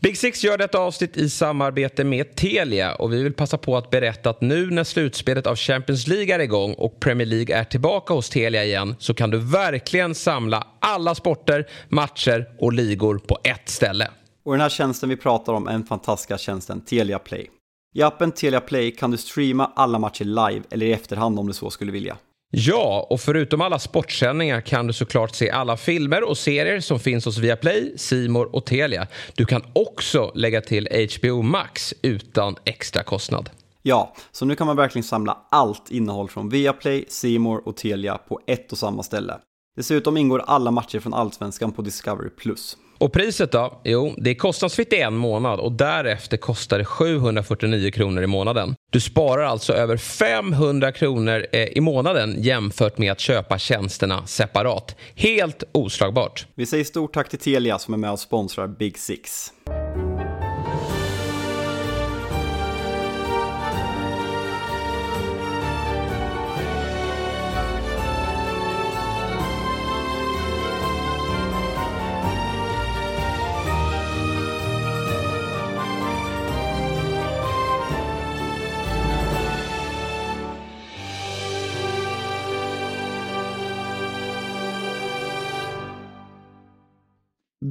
Big Six gör detta avsnitt i samarbete med Telia och vi vill passa på att berätta att nu när slutspelet av Champions League är igång och Premier League är tillbaka hos Telia igen så kan du verkligen samla alla sporter, matcher och ligor på ett ställe. Och den här tjänsten vi pratar om är den fantastiska tjänsten Telia Play. I appen Telia Play kan du streama alla matcher live eller i efterhand om du så skulle vilja. Ja, och förutom alla sportsändningar kan du såklart se alla filmer och serier som finns hos Viaplay, Simor och Telia. Du kan också lägga till HBO Max utan extra kostnad. Ja, så nu kan man verkligen samla allt innehåll från Viaplay, Simor och Telia på ett och samma ställe. Dessutom ingår alla matcher från Allsvenskan på Discovery+. Och priset då? Jo, det är kostnadsfritt i en månad och därefter kostar det 749 kronor i månaden. Du sparar alltså över 500 kronor eh, i månaden jämfört med att köpa tjänsterna separat. Helt oslagbart. Vi säger stort tack till Telia som är med och sponsrar Big Six.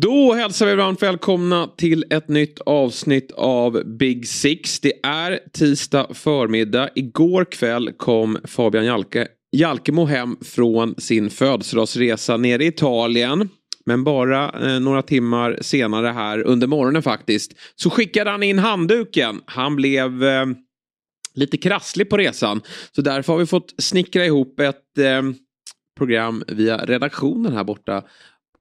Då hälsar vi varmt välkomna till ett nytt avsnitt av Big Six. Det är tisdag förmiddag. Igår kväll kom Fabian Jalke, Jalkemo hem från sin födelsedagsresa nere i Italien. Men bara eh, några timmar senare här under morgonen faktiskt så skickade han in handduken. Han blev eh, lite krasslig på resan. Så därför har vi fått snickra ihop ett eh, program via redaktionen här borta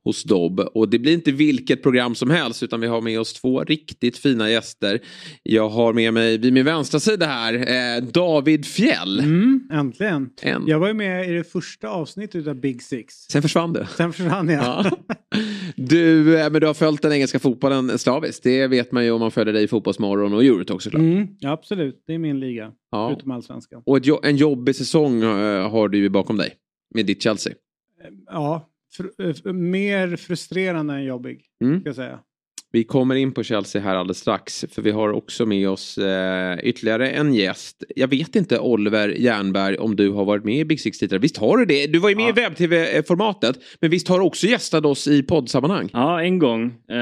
hos Dobb. Och det blir inte vilket program som helst utan vi har med oss två riktigt fina gäster. Jag har med mig vid min vänstra sida här eh, David Fjell. Mm, äntligen. En. Jag var ju med i det första avsnittet av Big Six. Sen försvann du. Sen försvann jag. Ja. Du, eh, men du har följt den engelska fotbollen slaviskt. Det vet man ju om man följer dig i Fotbollsmorgon och Eurotalk såklart. Mm, ja, absolut, det är min liga. Ja. Förutom allsvenskan. Och jo- en jobbig säsong eh, har du ju bakom dig. Med ditt Chelsea. Ja, fr- eh, mer frustrerande än jobbig. Mm. Ska jag säga. Vi kommer in på Chelsea här alldeles strax. För vi har också med oss eh, ytterligare en gäst. Jag vet inte Oliver Jernberg om du har varit med i Big Six tidigare. Visst har du det? Du var ju med i webb-tv-formatet. Men visst har du också gästat oss i poddsammanhang? Ja, en gång. Eh,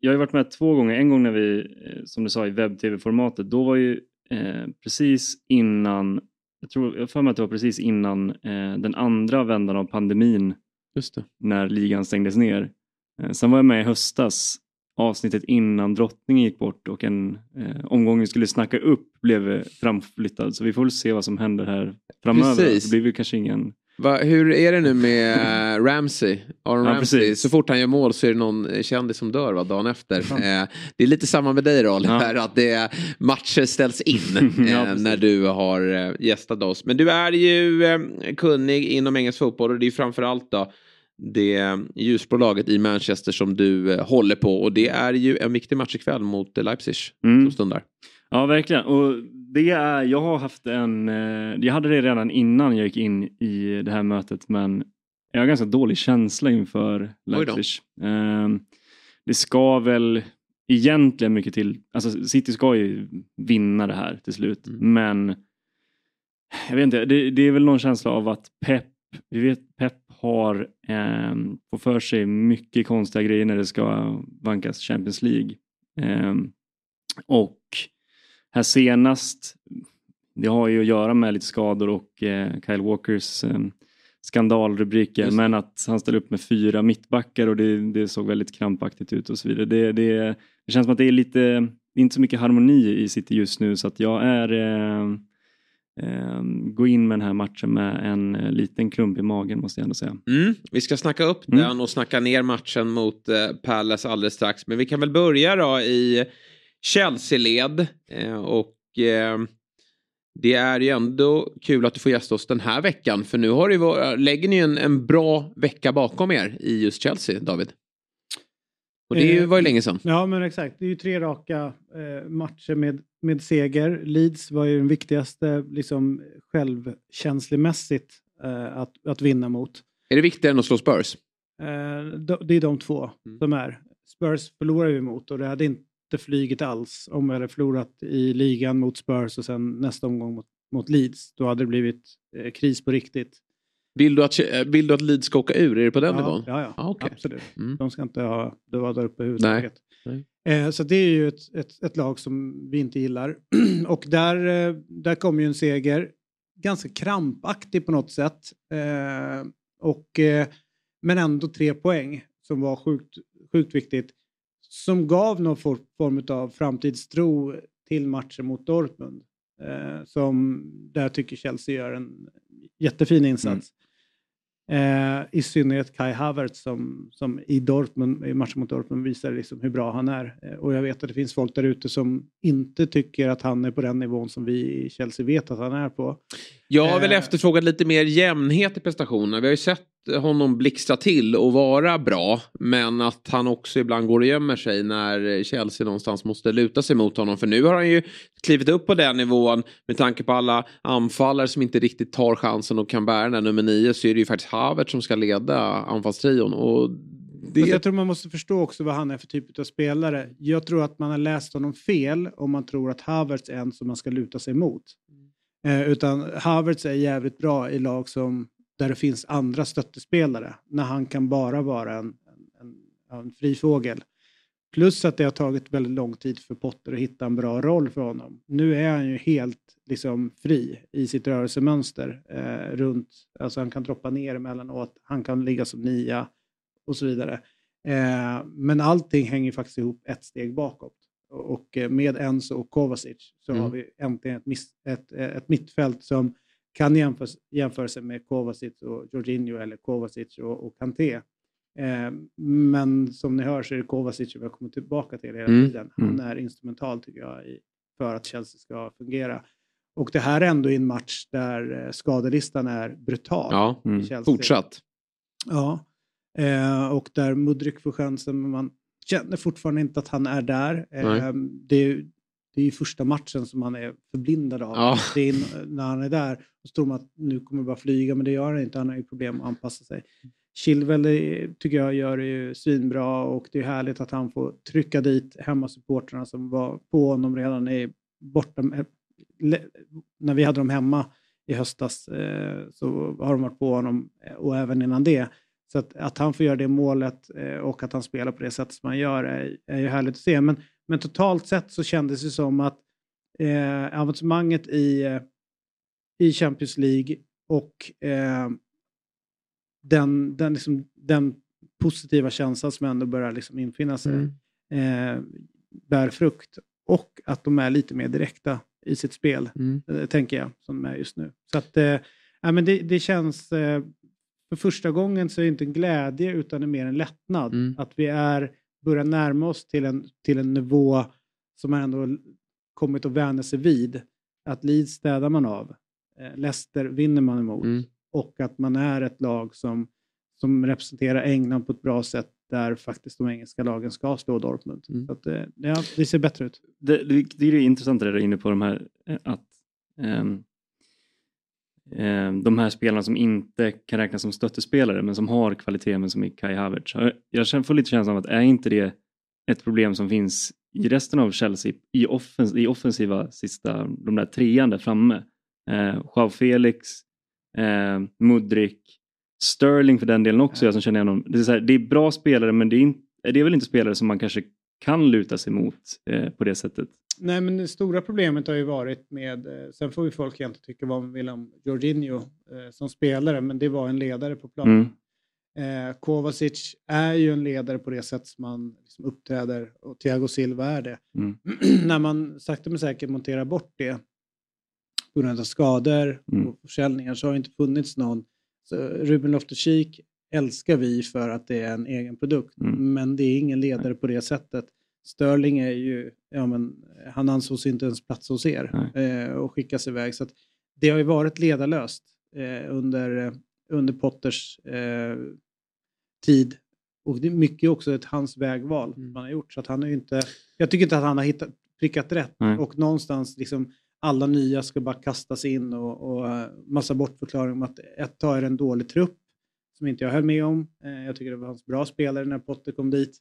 jag har ju varit med två gånger. En gång när vi, eh, som du sa, i webb-tv-formatet. Då var ju eh, precis innan, jag tror, jag för mig att det var precis innan eh, den andra vändan av pandemin. När ligan stängdes ner. Eh, sen var jag med i höstas, avsnittet innan drottningen gick bort och en eh, omgång vi skulle snacka upp blev framflyttad. Så vi får väl se vad som händer här framöver. Precis. Det blir väl kanske ingen... Va, hur är det nu med eh, Ramsey? Aaron Ja, Ramsey? precis. Så fort han gör mål så är det någon kändis som dör va, dagen efter. Eh, det är lite samma med dig då, Oliver, att det matcher ställs in Ja, eh, när du har gästat oss. Men du är ju kunnig inom engelsk fotboll och det är framförallt då det ljusbolaget i Manchester som du håller på och det är ju en viktig match ikväll mot Leipzig Mm. som stundar. Ja, verkligen. Och det är, jag har haft en, eh, jag hade det redan innan jag gick in i det här mötet men jag har ganska dålig känsla inför. Leipzig. Ehm, Det ska väl egentligen mycket till, alltså City ska ju vinna det här till slut Mm. men jag vet inte, det, det är väl någon känsla av att Pep, vi vet Pep har um, får för sig mycket konstiga grejer när det ska vankas Champions League. Ehm, och här senast, det har ju att göra med lite skador och eh, Kyle Walkers eh, skandalrubriker, men att han ställer upp med fyra mittbackar och det, det såg väldigt krampaktigt ut och så vidare. Det, det, det känns som att det är lite, inte så mycket harmoni i City just nu så att jag är eh, eh, gå in med den här matchen med en eh, liten klump i magen måste jag ändå säga. Mm, vi ska snacka upp Mm. den och snacka ner matchen mot eh, Palace alldeles strax. Men vi kan väl börja då i Chelsea-led. Eh, och eh, det är ju ändå kul att du får gästa oss den här veckan. För nu har det lägger ni en, en bra vecka bakom er i just Chelsea, David. Och det Eh, var ju länge sedan. Ja, men exakt. Det är ju tre raka eh, matcher med, med seger. Leeds var ju den viktigaste liksom, självkänslemässigt eh, att, att vinna mot. Är det viktigare än att slå Spurs? De- det är de två Mm. som är. Spurs förlorar vi mot och det hade inte inte flygit alls om vi hade förlorat i ligan mot Spurs och sen nästa omgång mot, mot Leeds. Då hade det blivit eh, kris på riktigt. Vill du, att, vill du att Leeds ska åka ur? Är det på den ja, nivån? Ja, ja. Ah, okay. absolut. Mm. De ska inte ha, det var där uppe överhuvudtaget. Eh, så det är ju ett, ett, ett, lag som vi inte gillar. och där, eh, där kom ju en seger, ganska krampaktig på något sätt. Eh, och, eh, men ändå tre poäng som var sjukt, sjukt viktigt. Som gav någon form av framtidstro till matchen mot Dortmund. Eh, som där tycker Chelsea gör en jättefin insats. Eh, I synnerhet Kai Havertz som, som i, Dortmund, i matchen mot Dortmund visar liksom hur bra han är. Eh, och jag vet att det finns folk där ute som inte tycker att han är på den nivån som vi i Chelsea vet att han är på. Jag har väl efterfrågat lite mer jämnhet i prestationerna. Vi har ju sett honom blixtra till och vara bra. Men att han också ibland går och gömmer sig när Chelsea någonstans måste luta sig mot honom. För nu har han ju klivit upp på den nivån med tanke på alla anfallare som inte riktigt tar chansen och kan bära den nummer nio så är det ju faktiskt Havert som ska leda anfallstrion. Och det... Jag tror man måste förstå också vad han är för typ av spelare. Jag tror att man har läst honom fel om man tror att Havertz är en som man ska luta sig mot. Eh, utan Havertz är jävligt bra i lag som där det finns andra stöttespelare när han kan bara vara en, en, en fri fågel. Plus att det har tagit väldigt lång tid för Potter att hitta en bra roll för honom. Nu är han ju helt liksom, fri i sitt rörelsemönster. Eh, runt, alltså han kan droppa ner emellanåt, han kan ligga som nia och så vidare. Eh, men allting hänger faktiskt ihop ett steg bakåt. Och, och eh, med Enzo och Kovacic så mm. har vi äntligen ett, miss, ett, ett mittfält som kan jämföras, jämföra sig med Kovacic och Jorginho eller Kovacic och, och Kanté. Eh, men som ni hör så är det Kovacic som jag kommer tillbaka till hela mm. tiden. Han mm. är instrumental tycker jag i, för att Chelsea ska fungera. Och det här är ändå en match där eh, skadelistan är brutal. Ja, mm. fortsatt. Ja, eh, och där Mudryk får chansen, men man känner fortfarande inte att han är där. Eh, det, det är ju första matchen som han är förblindad av. Ja. Det är när han är där. Och så tror man att nu kommer bara flyga, men det gör han inte. Han har ju problem att anpassa sig. Chilwell tycker jag gör det ju svinbra och det är härligt att han får trycka dit hemmasupportrarna som var på honom redan i borta. När vi hade dem hemma i höstas eh, så har de varit på honom eh, och även innan det. Så att, att han får göra det målet eh, och att han spelar på det sätt som han gör är, är ju härligt att se. Men men totalt sett så kändes det som att eh, avancemanget i, eh, i Champions League och eh, den, den, liksom, den positiva känslan som ändå börjar liksom infinna sig mm. eh, bär frukt. Och att de är lite mer direkta i sitt spel, mm. eh, tänker jag, som de är just nu. Så att, eh, men det, det känns, eh, för första gången så är det inte en glädje utan det är mer en lättnad. Mm. Att vi är börjar närma oss till en, till en nivå som man ändå kommit att vänja sig vid. Att Leeds städar man av, eh, Leicester vinner man emot mm. och att man är ett lag som, som representerar England på ett bra sätt där faktiskt de engelska lagen ska slå Dortmund. Mm. Så att, eh, ja, det ser bättre ut. Det, det, det är intressant det du är inne på, de här, eh, att um, de här spelarna som inte kan räknas som stöttespelare men som har kvalitet men som är Kai Havertz. Jag får lite känslan av att är inte det ett problem som finns i resten av Chelsea i, offens i offensiva sista, de där trean där framme. Eh, Joao Felix, eh, Mudrik, Sterling för den delen också, jag som känner honom. Det är, så här, det är bra spelare men det är, in, det är väl inte spelare som man kanske kan luta sig mot eh, på det sättet. Nej, men det stora problemet har ju varit med, eh, sen får ju folk egentligen tycka vad man vill om Jorginho eh, som spelare, men det var en ledare på planen. Mm. Eh, Kovacic är ju en ledare på det sätt som man liksom uppträder och Thiago Silva är det. Mm. När man sakta men säkert monterar bort det på grund av skador mm. och försäljningar så har det inte funnits någon. Så Ruben Loftus-Cheek älskar vi för att det är en egen produkt, mm. men det är ingen ledare på det sättet. Sterling är ju, ja men han ansågs inte ens platsa hos er eh, och skickas iväg. Så det har ju varit ledarlöst eh, under, under Potters eh, tid. Och det är mycket också ett hans vägval mm. man har gjort. Så att han är inte, jag tycker inte att han har hittat, prickat rätt. Nej. Och någonstans liksom alla nya ska bara kastas in och, och uh, massa bortförklaringar om att ett tag är det en dålig trupp som inte jag höll med om. Eh, jag tycker det var bra spelare när Potter kom dit.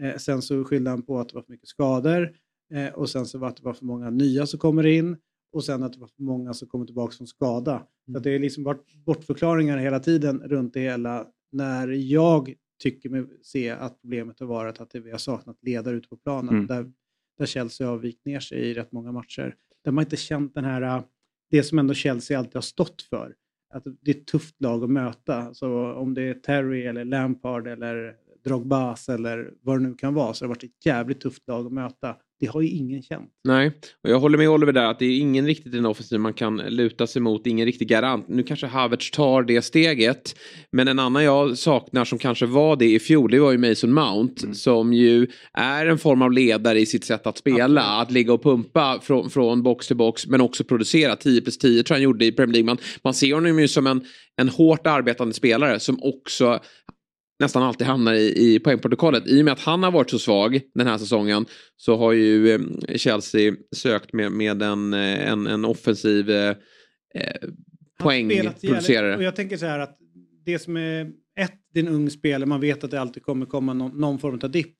Eh, sen så skyllde han på att det var för mycket skador eh, och sen så var det var för många nya som kommer in och sen att det var för många som kommer tillbaka från skada. Mm. Så det har liksom varit bortförklaringar hela tiden runt det hela när jag tycker mig se att problemet har varit att vi har saknat ledare ute på planen. Mm. Där, där Chelsea har vikt ner sig i rätt många matcher. Där man inte känt den här, det som ändå Chelsea alltid har stått för. Att det är ett tufft lag att möta. Så om det är Terry eller Lampard eller Drogbas eller vad det nu kan vara så har det varit ett jävligt tufft lag att möta. Det har ju ingen känt. Nej, och jag håller med Oliver där att det är ingen riktigt en offensiv man kan luta sig mot, ingen riktig garant. Nu kanske Havertz tar det steget, men en annan jag saknar som kanske var det i fjol, det var ju Mason Mount mm. som ju är en form av ledare i sitt sätt att spela, Absolut. att ligga och pumpa från, från box till box, men också producera. 10 plus 10 tror jag han gjorde i Premier League. Man, man ser honom ju som en, en hårt arbetande spelare som också nästan alltid hamnar i, i poängprotokollet. I och med att han har varit så svag den här säsongen så har ju eh, Chelsea sökt med, med en, eh, en, en offensiv eh, eh poängproducerare. Och jag tänker så här att det som är ett, det är en ung spelare, man vet att det alltid kommer komma någon, någon form av dipp.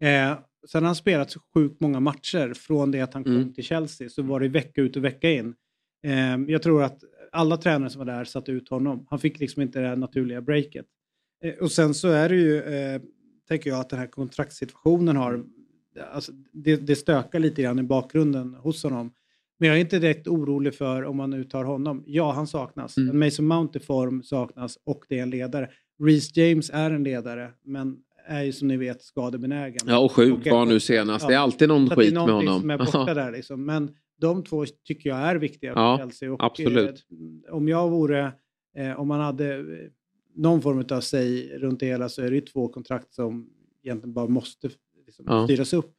Eh, sen har han spelat så sjukt många matcher från det att han kom mm. till Chelsea så var det vecka ut och vecka in. Eh, jag tror att alla tränare som var där satte ut honom. Han fick liksom inte det naturliga breaket. Eh, och sen så är det ju, eh, tänker jag, att den här kontraktssituationen har, alltså, det, det stökar lite grann i bakgrunden hos honom. Men jag är inte direkt orolig för om man nu tar honom. Ja, han saknas. Mm. Mason Mount i form saknas och det är en ledare. Reece James är en ledare, men är ju som ni vet skadebenägen. Ja, och sjuk var nu senast. Ja, det är alltid någon skit med honom. Som är borta där liksom. Men de två tycker jag är viktiga för ja, Chelsea. Och, absolut. Eh, om jag vore, eh, om man hade någon form av sig runt det hela så är det ju två kontrakt som egentligen bara måste liksom, ja. styras upp.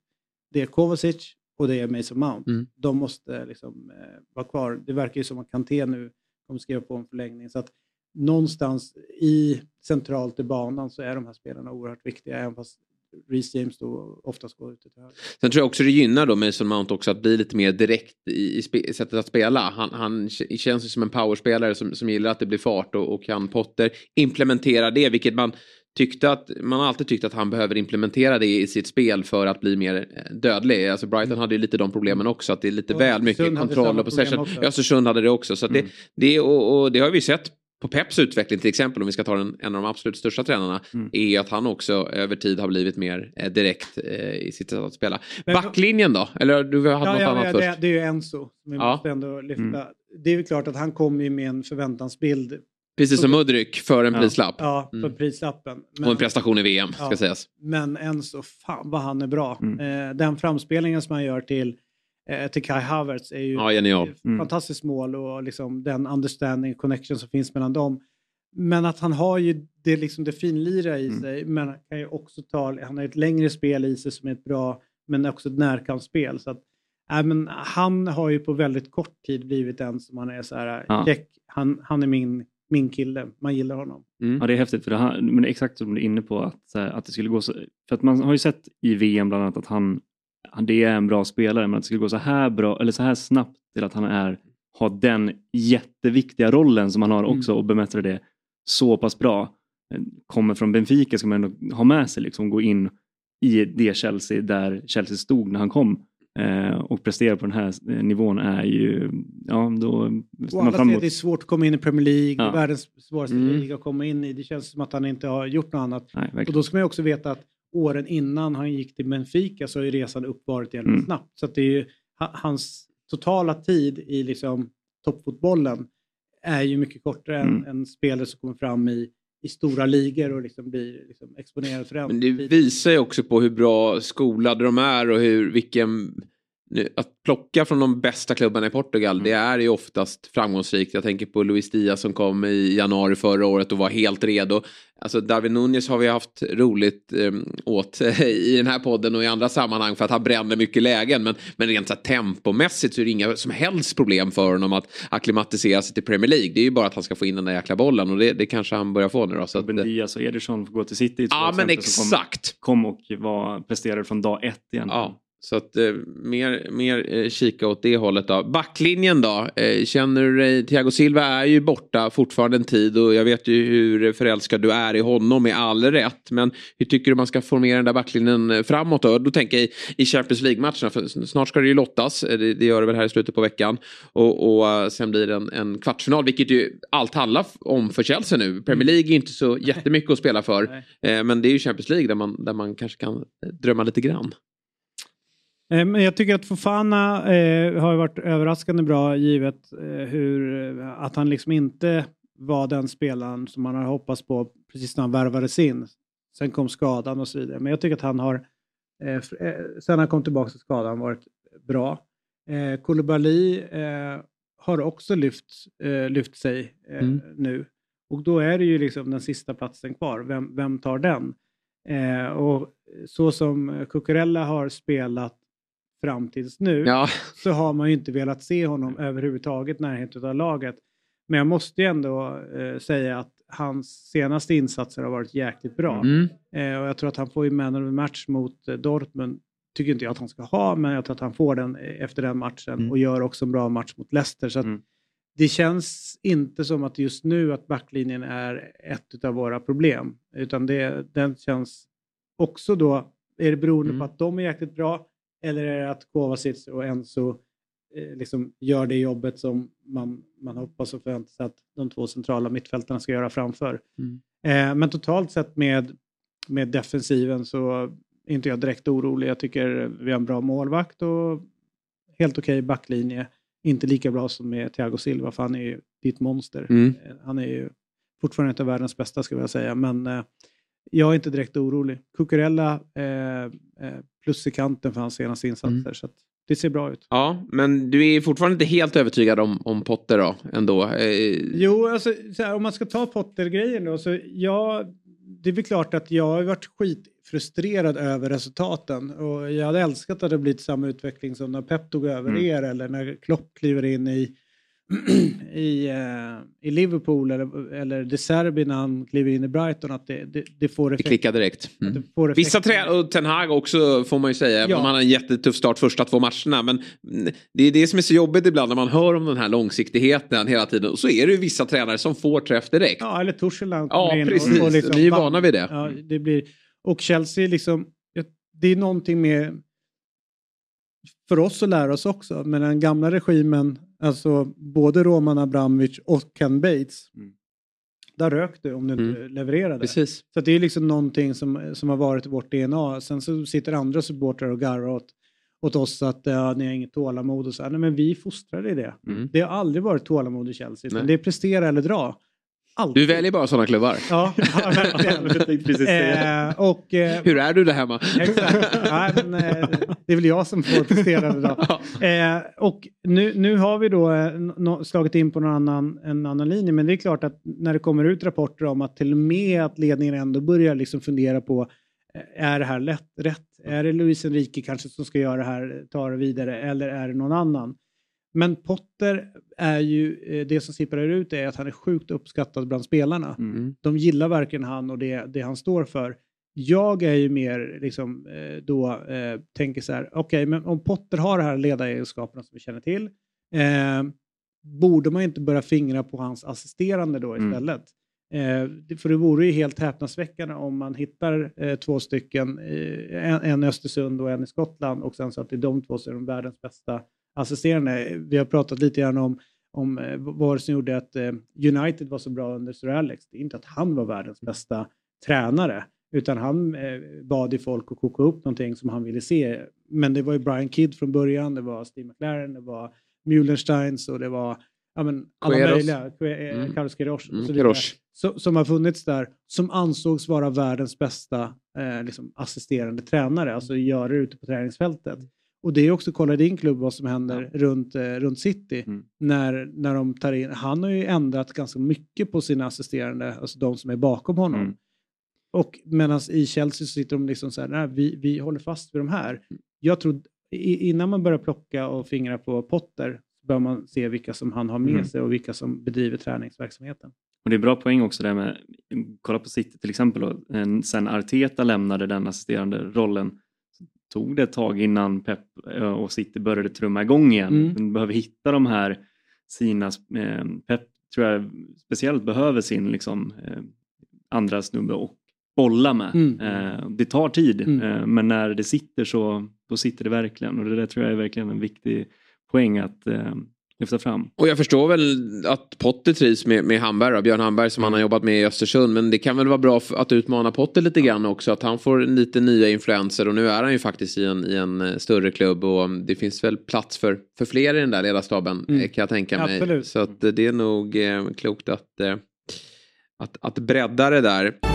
Det är Kovacic och det är Mason Mount. Mm. De måste liksom, eh, vara kvar. Det verkar ju som att Kanté nu kommer skriva på en förlängning. Så att någonstans i centralt i banan så är de här spelarna oerhört viktiga. Även fast Reece James då oftast går ute till höger. Sen tror jag också det gynnar då Mason Mount också att bli lite mer direkt i, i sättet att spela. Han, han känns ju som en powerspelare som, som gillar att det blir fart och, och kan Potter implementera det, vilket man tyckte att man har alltid tyckt att han behöver implementera det i sitt spel för att bli mer eh, dödlig. Alltså Brighton mm. hade ju lite de problemen också att det är lite och väl mycket kontroll och possession. Östersund hade det också. Så mm. det, det, och, och det har vi sett på Peps utveckling till exempel, om vi ska ta den, en av de absolut största tränarna, mm. är att han också över tid har blivit mer eh, direkt eh, i sitt sätt att spela. Men, Backlinjen då? Eller du haft ja, något ja, annat ja, först? Det, det är ju Enzo, vi ja. måste ändå lyfta. Mm. Det är ju klart att han kommer ju med en förväntansbild. Precis som Mudryk för en ja. prislapp. Ja, för mm. prislappen. Men, och en prestation i VM, ska sägas. Men Enzo, fan vad han är bra. Mm. Eh, den framspelningen som han gör till eh, till Kai Havertz är ju ja, genial. Mm. fantastiskt mål och liksom den understanding connection som finns mellan dem. Men att han har ju det, liksom det finlira i mm. sig, men han kan ju också ta, han har ett längre spel i sig som är ett bra, men också ett närkampsspel. Så att, äh, men han har ju på väldigt kort tid blivit en som man är så här, ja. check, han, han är min, min kille, man gillar honom. Mm. Ja det är häftigt, för det, här, men det är exakt som du är inne på, att, att det skulle gå så, för att man har ju sett i VM bland annat att han, det är en bra spelare, men att det skulle gå så här bra, eller så här snabbt till att han är, har den jätteviktiga rollen som han har också mm. och bemästra det så pass bra eh, kommer från Benfica ska man ändå ha med sig, liksom, gå in i det Chelsea där Chelsea stod när han kom eh, och prestera på den här eh, nivån är ju, ja då... Och alla säger att det är svårt att komma in i Premier League, ja. världens svåraste mm. liga att komma in i. Det känns som att han inte har gjort något annat. Nej, och då ska man ju också veta att åren innan han gick till Benfica så har ju resan upp varit jävligt mm. snabbt. Så att det är ju hans totala tid i liksom toppfotbollen är ju mycket kortare mm. än en spelare som kommer fram i, i stora ligor och liksom blir liksom exponerad för den. Men det visar ju också på hur bra skolade de är och hur, vilken att plocka från de bästa klubbarna i Portugal, mm. det är ju oftast framgångsrikt. Jag tänker på Luis Diaz som kom i januari förra året och var helt redo. Alltså Darwin Nunez har vi haft roligt eh, åt i den här podden och i andra sammanhang för att han bränner mycket lägen. Men, men rent så här, tempomässigt så är det inga som helst problem för honom att acklimatisera sig till Premier League. Det är ju bara att han ska få in den där jäkla bollen och det, det kanske han börjar få nu då. Så att, Diaz och Ederson får gå till City. Ja men exakt. Kom, kom och var, presterade från dag ett igen. Ja. Så att eh, mer, mer eh, kika åt det hållet då. Backlinjen då? Eh, känner du dig, Thiago Silva är ju borta fortfarande en tid och jag vet ju hur förälskad du är i honom med all rätt. Men hur tycker du man ska formera den där backlinjen eh, framåt då? Då tänker jag i, i Champions League-matcherna, för snart ska det ju lottas. Eh, det, det, gör det väl här i slutet på veckan. Och, och uh, sen blir det en, en kvartsfinal, vilket ju allt handlar om för Chelsea nu. Premier League är inte så jättemycket att spela för. Eh, men det är ju Champions League där man, där man kanske kan drömma lite grann. Eh, men jag tycker att Fofana eh, har varit överraskande bra givet eh, hur, eh, att han liksom inte var den spelaren som man har hoppats på precis när han värvades in. Sen kom skadan och så vidare. Men jag tycker att han har, eh, sen han kom tillbaka till skadan, varit bra. Eh, Koulibaly eh, har också lyft, eh, lyft sig mm. nu. Och då är det ju liksom den sista platsen kvar. Vem, vem tar den? och så som Cucurella har spelat fram tills nu ja. så har man ju inte velat se honom överhuvudtaget närheten av laget. Men jag måste ju ändå eh, säga att hans senaste insatser har varit jäkligt bra. Mm. Eh, och jag tror att han får ju man of the match mot eh, Dortmund. Tycker inte jag att han ska ha, men jag tror att han får den eh, efter den matchen mm. och gör också en bra match mot Leicester. Så mm. Det känns inte som att just nu att backlinjen är ett av våra problem. Utan det, den känns också då, är det beroende på mm. att de är jäkligt bra eller är det att Kovacic och Enzo eh, liksom gör det jobbet som man, man hoppas och förväntar sig att de två centrala mittfältarna ska göra framför. Mm. Eh, men totalt sett med, med defensiven så är inte jag direkt orolig. Jag tycker vi har en bra målvakt och helt okej okay backlinje. Inte lika bra som med Thiago Silva, för han är ju ditt monster. Mm. Eh, han är ju fortfarande inte världens bästa, skulle jag säga. Men eh, jag är inte direkt orolig. Cucurella eh, eh, plus i kanten för hans senaste insatser. Mm. Så det ser bra ut. Ja, men du är fortfarande inte helt övertygad om, om Potter då ändå? Eh... Jo, alltså, här, om man ska ta Potter-grejen då. Så jag, det är väl klart att jag har varit skitfrustrerad över resultaten. Och jag hade älskat att det blivit samma utveckling som när Pep tog över mm. er eller när Klopp kliver in i i, uh, i Liverpool eller, eller De Serbi när han kliver in i Brighton att det, det, det får effekt. Det klickar direkt. Mm. Det Vissa tränare, och Ten Hag också får man ju säga, ja. även om han har en jättetuff start första två matcherna. Men det är det som är så jobbigt ibland när man hör om den här långsiktigheten hela tiden. Och så är det ju vissa tränare som får träff direkt. Ja, eller Tuchel Ja, in precis. Och, och liksom, Vi är vana vid det. Ja, det blir, och Chelsea, liksom, det är någonting med för oss att lära oss också, men den gamla regimen Alltså både Roman Abramovic och Ken Bates. Mm. Där rök du om du inte mm. levererade. Precis. Så det är liksom någonting som, som har varit vårt DNA. Sen så sitter andra supportrar och garvar åt, åt oss att ja, ni har inget tålamod och så. Nej, men vi fostrade i det. Mm. Det har aldrig varit tålamod i Chelsea. Det är prestera eller dra. Alltid. Du väljer bara sådana klubbar? Ja, eh, och, eh, Hur är du där hemma? Exakt. Ja, men, eh, det är väl jag som får prestera idag. Eh, och nu, nu har vi då eh, slagit in på någon annan, en annan linje, men det är klart att när det kommer ut rapporter om att till och med att ledningen ändå börjar liksom fundera på eh, är det här lätt, rätt? Är det Luis Enrique kanske som ska göra det här, ta det vidare, eller är det någon annan? Men Potter är ju, eh, det som sipprar ut är att han är sjukt uppskattad bland spelarna. Mm. De gillar verkligen han och det, det han står för. Jag är ju mer liksom eh, då eh, tänker så här, okej, okay, men om Potter har de här ledaregenskaperna som vi känner till, eh, borde man inte börja fingra på hans assisterande då mm. istället? Mm. Eh, för det vore ju helt häpnadsväckande om man hittar eh, två stycken, en, en i Östersund och en i Skottland och sen så att det är de två som är de världens bästa assisterande. Vi har pratat lite grann om, om eh, vad som gjorde att eh, United var så bra under Sir Alex. Det är inte att han var världens bästa tränare, utan han eh, bad i folk att koka upp någonting som han ville se. Men det var ju Brian Kidd från början, det var Steve McLaren, det var Muhlensteins och det var ja, men, alla Queros. möjliga, mm. Carlos Queiroz och så mm, vidare, så, som har funnits där, som ansågs vara världens bästa eh, liksom, assisterande tränare, alltså göra det ute på träningsfältet. Och det är också, kolla din klubb vad som händer ja. runt, eh, runt City. Mm. När, när de tar in, han har ju ändrat ganska mycket på sina assisterande, alltså de som är bakom honom. Mm. Och medan i Chelsea så sitter de liksom så här, nej, vi, vi håller fast vid de här. Mm. Jag tror, innan man börjar plocka och fingra på Potter, så bör man se vilka som han har med mm. sig och vilka som bedriver träningsverksamheten. Och Det är bra poäng också där med, kolla på City till exempel, då, sen Arteta lämnade den assisterande rollen tog det ett tag innan Pep eh, och City började trumma igång igen. Mm. De behöver hitta de här sina... Eh, Pep tror jag speciellt behöver sin liksom, eh, andra snubbe och bolla med. Mm. Eh, det tar tid mm. eh, men när det sitter så då sitter det verkligen och det där tror jag är verkligen en viktig poäng att eh, lyfta fram. Och jag förstår väl att Potter trivs med, med Hamberg, Björn Hamberg som han har jobbat med i Östersund. Men det kan väl vara bra att utmana Potter lite grann också. Att han får lite nya influenser och nu är han ju faktiskt i en, i en eh, större klubb. Och det finns väl plats för, för fler i den där ledarstaben mm. kan jag tänka mig. Absolut. Så att det är nog eh, klokt att, eh, att, att bredda det där.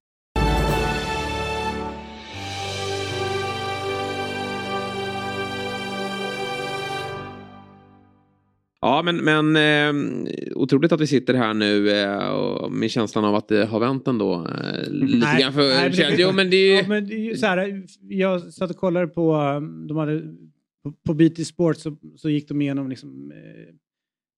Ja, men, men eh, otroligt att vi sitter här nu eh, och med känslan av att det har vänt ändå. Eh, lite nej, grann för nej, men det, jo, men det, ja, men det så här, Jag satt och kollade på, um, de hade, på, på BT Sport så, så gick de igenom liksom, eh,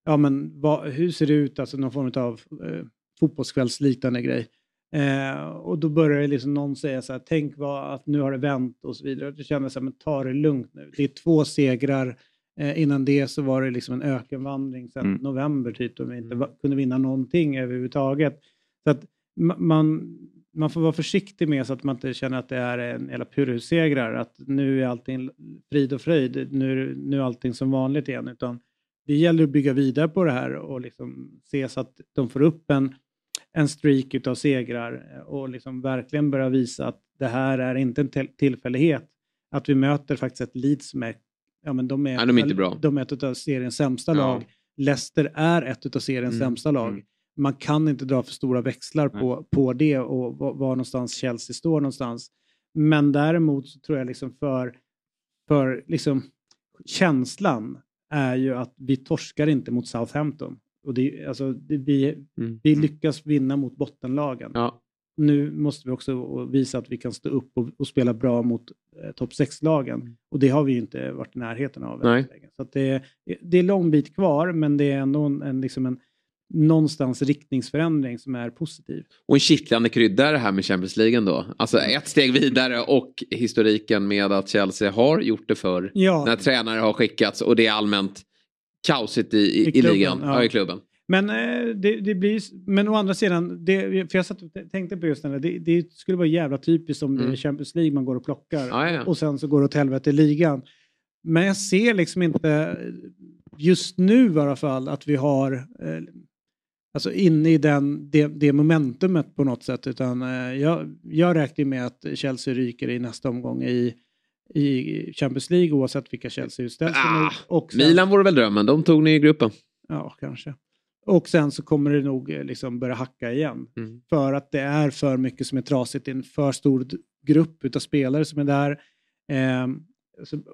ja, men vad, hur ser det ut, alltså någon form av eh, fotbollskvällsliknande grej. Eh, och då började liksom någon säga så här, tänk vad, att nu har det vänt och så vidare. Och då kände jag så här, men ta det lugnt nu. Det är två segrar Eh, innan det så var det liksom en ökenvandring sedan mm. november typ, då vi inte mm. kunde vinna någonting överhuvudtaget. Så att man, man får vara försiktig med så att man inte känner att det är en jävla purhussegrar, att nu är allting frid och fröjd, nu, nu är allting som vanligt igen, utan det gäller att bygga vidare på det här och liksom se så att de får upp en, en streak av segrar och liksom verkligen börja visa att det här är inte en tillfällighet. Att vi möter faktiskt ett Leeds som är ja, men de, är, Nej, de är inte bra. De är ett av seriens sämsta ja. lag. Leicester är ett av seriens mm. sämsta lag. Mm. Man kan inte dra för stora växlar på, på det och var, var någonstans Chelsea står någonstans. Men däremot så tror jag liksom för, för liksom känslan är ju att vi torskar inte mot Southampton. Och det, alltså, det, vi, mm. vi lyckas vinna mot bottenlagen. Ja nu måste vi också visa att vi kan stå upp och, och spela bra mot eh, topp 6-lagen. Mm. Och det har vi ju inte varit i närheten av. Nej. Så det, det är lång bit kvar, men det är ändå en, en, liksom en någonstans riktningsförändring som är positiv. Och en kittlande krydda det här med Champions League då. Alltså ett steg vidare och historiken med att Chelsea har gjort det för ja. när tränare har skickats och det är allmänt kaosigt i, i, I, i ligan, ja. ja. i klubben. Men, eh, det, det, blir, men å andra sidan, det, för jag satt och tänkte på just det, det, det skulle vara jävla typiskt om det är mm. Champions League man går och plockar ja, ja. och sen så går det åt helvete i ligan. Men jag ser liksom inte, just nu i alla fall, att vi har eh, alltså inne i den, det, det momentumet på något sätt. Utan eh, jag, jag räknar med att Chelsea ryker i nästa omgång i, i Champions League oavsett vilka Chelsea utställs ah, Milan vore väl drömmen, de tog ni i gruppen. Ja, kanske. Och sen så kommer det nog eh, liksom börja hacka igen. Mm. För att det är för mycket som är trasigt. Det är en för stor grupp av spelare som är där. Eh,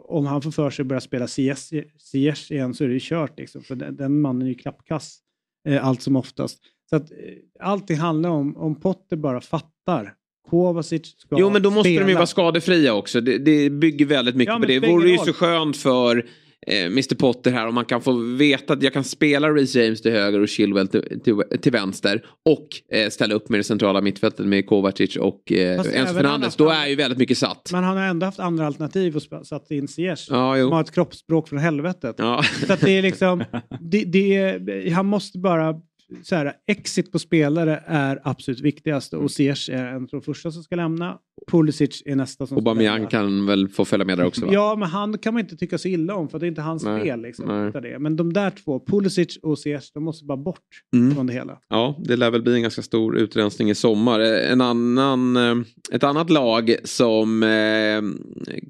om han får för sig att börja spela CS, CS igen så är det ju kört. Liksom, för den, den mannen är ju klappkass eh, allt som oftast. Så att, eh, allting handlar om, om Potter bara fattar Kovacic ska Jo men då måste spela. de ju vara skadefria också. Det, det bygger väldigt mycket ja, på det. Det vore ju så skönt för Mr Potter här och man kan få veta att jag kan spela Reece James till höger och Chilwell till, till, till vänster och eh, ställa upp med det centrala mittfältet med Kovacic och eh, Enzo Fernandes. Då är ju väldigt mycket satt. Men han har ändå haft andra alternativ och satt in Ziyech ja, som har ett kroppsspråk från helvetet. Ja. Så att det är liksom, det, det är, han måste bara så här, exit på spelare är absolut viktigast och Ziyech är en av de första som ska lämna. Pulisic är nästa som Aubameyang kan väl få följa med där också? Va? Ja, men han kan man inte tycka så illa om för det är inte hans nej, spel. Liksom, det. Men de där två, Pulisic och Ziyech, de måste bara bort mm. från det hela. Ja, det lär väl bli en ganska stor utrensning i sommar. En annan, eh, ett annat lag som eh,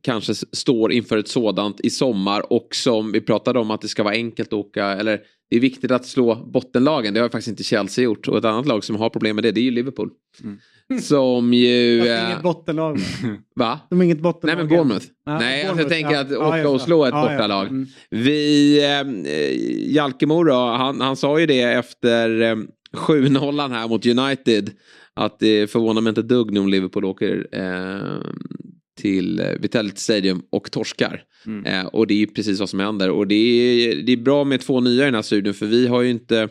kanske står inför ett sådant i sommar och som vi pratade om att det ska vara enkelt att åka, eller det är viktigt att slå bottenlagen. Det har faktiskt inte Chelsea gjort. Och ett annat lag som har problem med det, det är ju Liverpool. Mm. Som ju... De har inget eh, bottenlag. Va? De har inget bottenlag. Nej men Bournemouth. Ja, Nej, Bournemouth, jag tänker ja. att åka ja, och slå ett bortalag. Mm. Vi... Eh, Jalkemo då, han, han sa ju det efter eh, 7-0 här mot United. Att det förvånar mig inte dugg nu om Liverpool åker eh, till eh, Vitality Stadium och torskar. Mm. Eh, och det är precis vad som händer. Och det är, det är bra med två nya i den här studion för vi har ju inte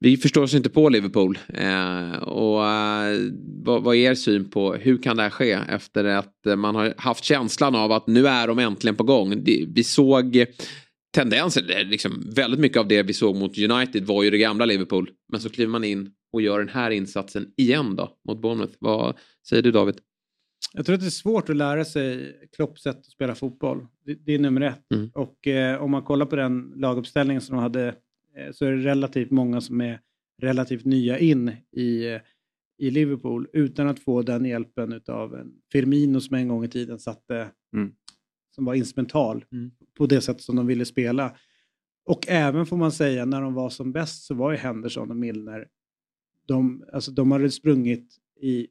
vi förstår oss inte på Liverpool. Eh, och eh, vad, vad, är er syn på hur kan det här ske efter att man har haft känslan av att nu är de äntligen på gång. Det, vi såg tendenser, liksom, väldigt mycket av det vi såg mot United var ju det gamla Liverpool. Men så kliver man in och gör den här insatsen igen då mot Bournemouth. Vad säger du David? Jag tror att det är svårt att lära sig Klopps sätt att spela fotboll. Det, det är nummer ett. Mm. Och eh, om man kollar på den laguppställningen som de hade eh, så är det relativt många som är relativt nya in i, i Liverpool utan att få den hjälpen av en Firmino som en gång i tiden satte, mm. som var instrumental mm. på det sätt som de ville spela. Och även får man säga när de var som bäst så var ju Henderson och Milner, de, alltså, de hade sprungit i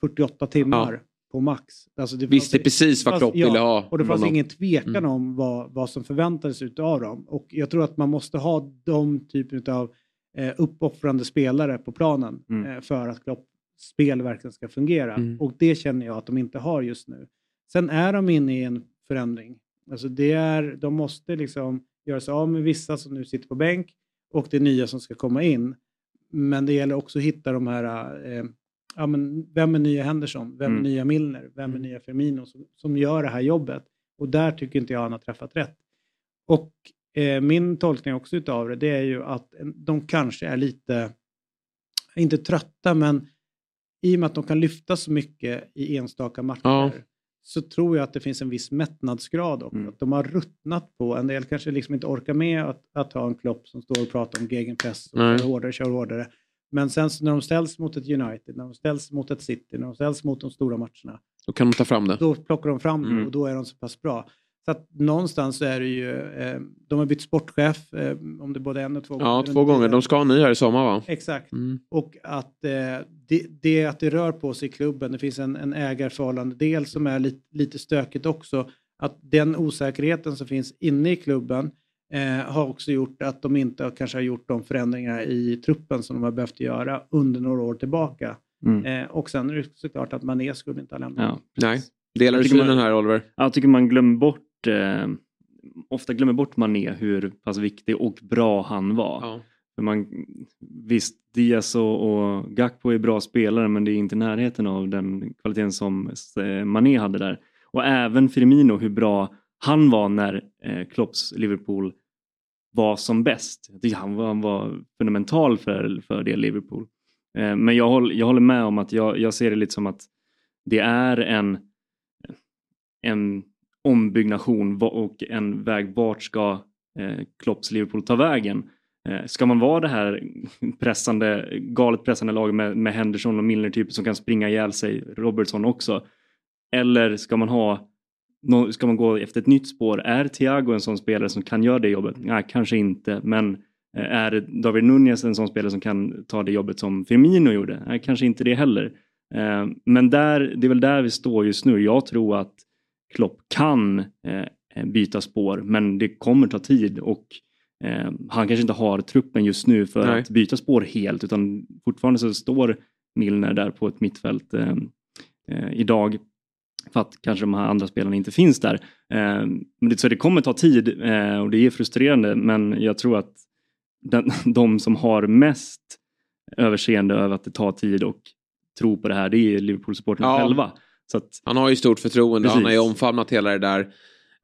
48 timmar. Ja på max. Alltså det Visste fanns, precis vad Klopp ja, ville ha. Och det fanns ingen tvekan mm. om vad, vad som förväntades av dem. Och jag tror att man måste ha de typen av eh, uppoffrande spelare på planen mm. eh, för att Klopps spel verkligen ska fungera. Mm. Och det känner jag att de inte har just nu. Sen är de inne i en förändring. Alltså det är, de måste liksom göra sig av med vissa som nu sitter på bänk och det nya som ska komma in. Men det gäller också att hitta de här eh, ja, men vem är nya Henderson, vem mm. är nya Milner, vem är mm. nya Firmino som, som gör det här jobbet. Och där tycker inte jag han har träffat rätt. Och eh, min tolkning också utav det, det är ju att de kanske är lite, inte trötta, men i och med att de kan lyfta så mycket i enstaka matcher ja. så tror jag att det finns en viss mättnadsgrad också. Mm. Att de har ruttnat på, en del kanske liksom inte orkar med att, att ha en klopp som står och pratar om gegenpress och kör hårdare, kör hårdare. Men sen när de ställs mot ett United, när de ställs mot ett City, när de ställs mot de stora matcherna. Då kan de ta fram det. Då plockar de fram mm. det och då är de så pass bra. Så att någonstans är det ju, eh, de har bytt sportchef, eh, om det är både en och två gånger. Ja, två gånger. De ska ha ny här i sommar va? Exakt. Mm. Och att eh, det, det, att det rör på sig i klubben, det finns en, en ägarförhållande del som är lite, lite stökigt också. Att den osäkerheten som finns inne i klubben eh, har också gjort att de inte kanske har gjort de förändringar i truppen som de har behövt göra under några år tillbaka. Mm. Eh, och sen är det såklart att Mané skulle inte ha lämnat. Ja, Nej. Delar du synen här Oliver? Jag tycker man glömmer bort eh, ofta glömmer bort Mané hur pass viktig och bra han var. Ja. För man, visst, Diaz och, och Gakpo är bra spelare men det är inte närheten av den kvaliteten som eh, Mané hade där. Och även Firmino, hur bra han var när eh, Klopps Liverpool var som bäst. Han var, han var fundamental för, för det Liverpool. Eh, men jag, håll, jag håller med om att jag, jag ser det lite som att det är en, en ombyggnation och en väg vart ska eh, Klopps Liverpool ta vägen. Eh, ska man vara det här pressande, galet pressande laget med, med Henderson och Milner typ som kan springa ihjäl sig, Robertson också? Eller ska man ha Ska man gå efter ett nytt spår? Är Thiago en sån spelare som kan göra det jobbet? Nej, kanske inte. Men eh, är David Nunez en sån spelare som kan ta det jobbet som Firmino gjorde? Nej, kanske inte det heller. Eh, men där, det är väl där vi står just nu. Jag tror att Klopp kan eh, byta spår, men det kommer ta tid och han kanske inte har truppen just nu för Nej. att byta spår helt utan fortfarande så står Milner där på ett mittfält idag för att kanske de här andra spelarna inte finns där. Eh, så det kommer ta tid eh, och det är frustrerande men jag tror att den, de som har mest överseende över att det tar tid och tror på det här det är Liverpool-supportrarna ja. själva. Så att, han har ju stort förtroende, precis. han har ju omfamnat hela det där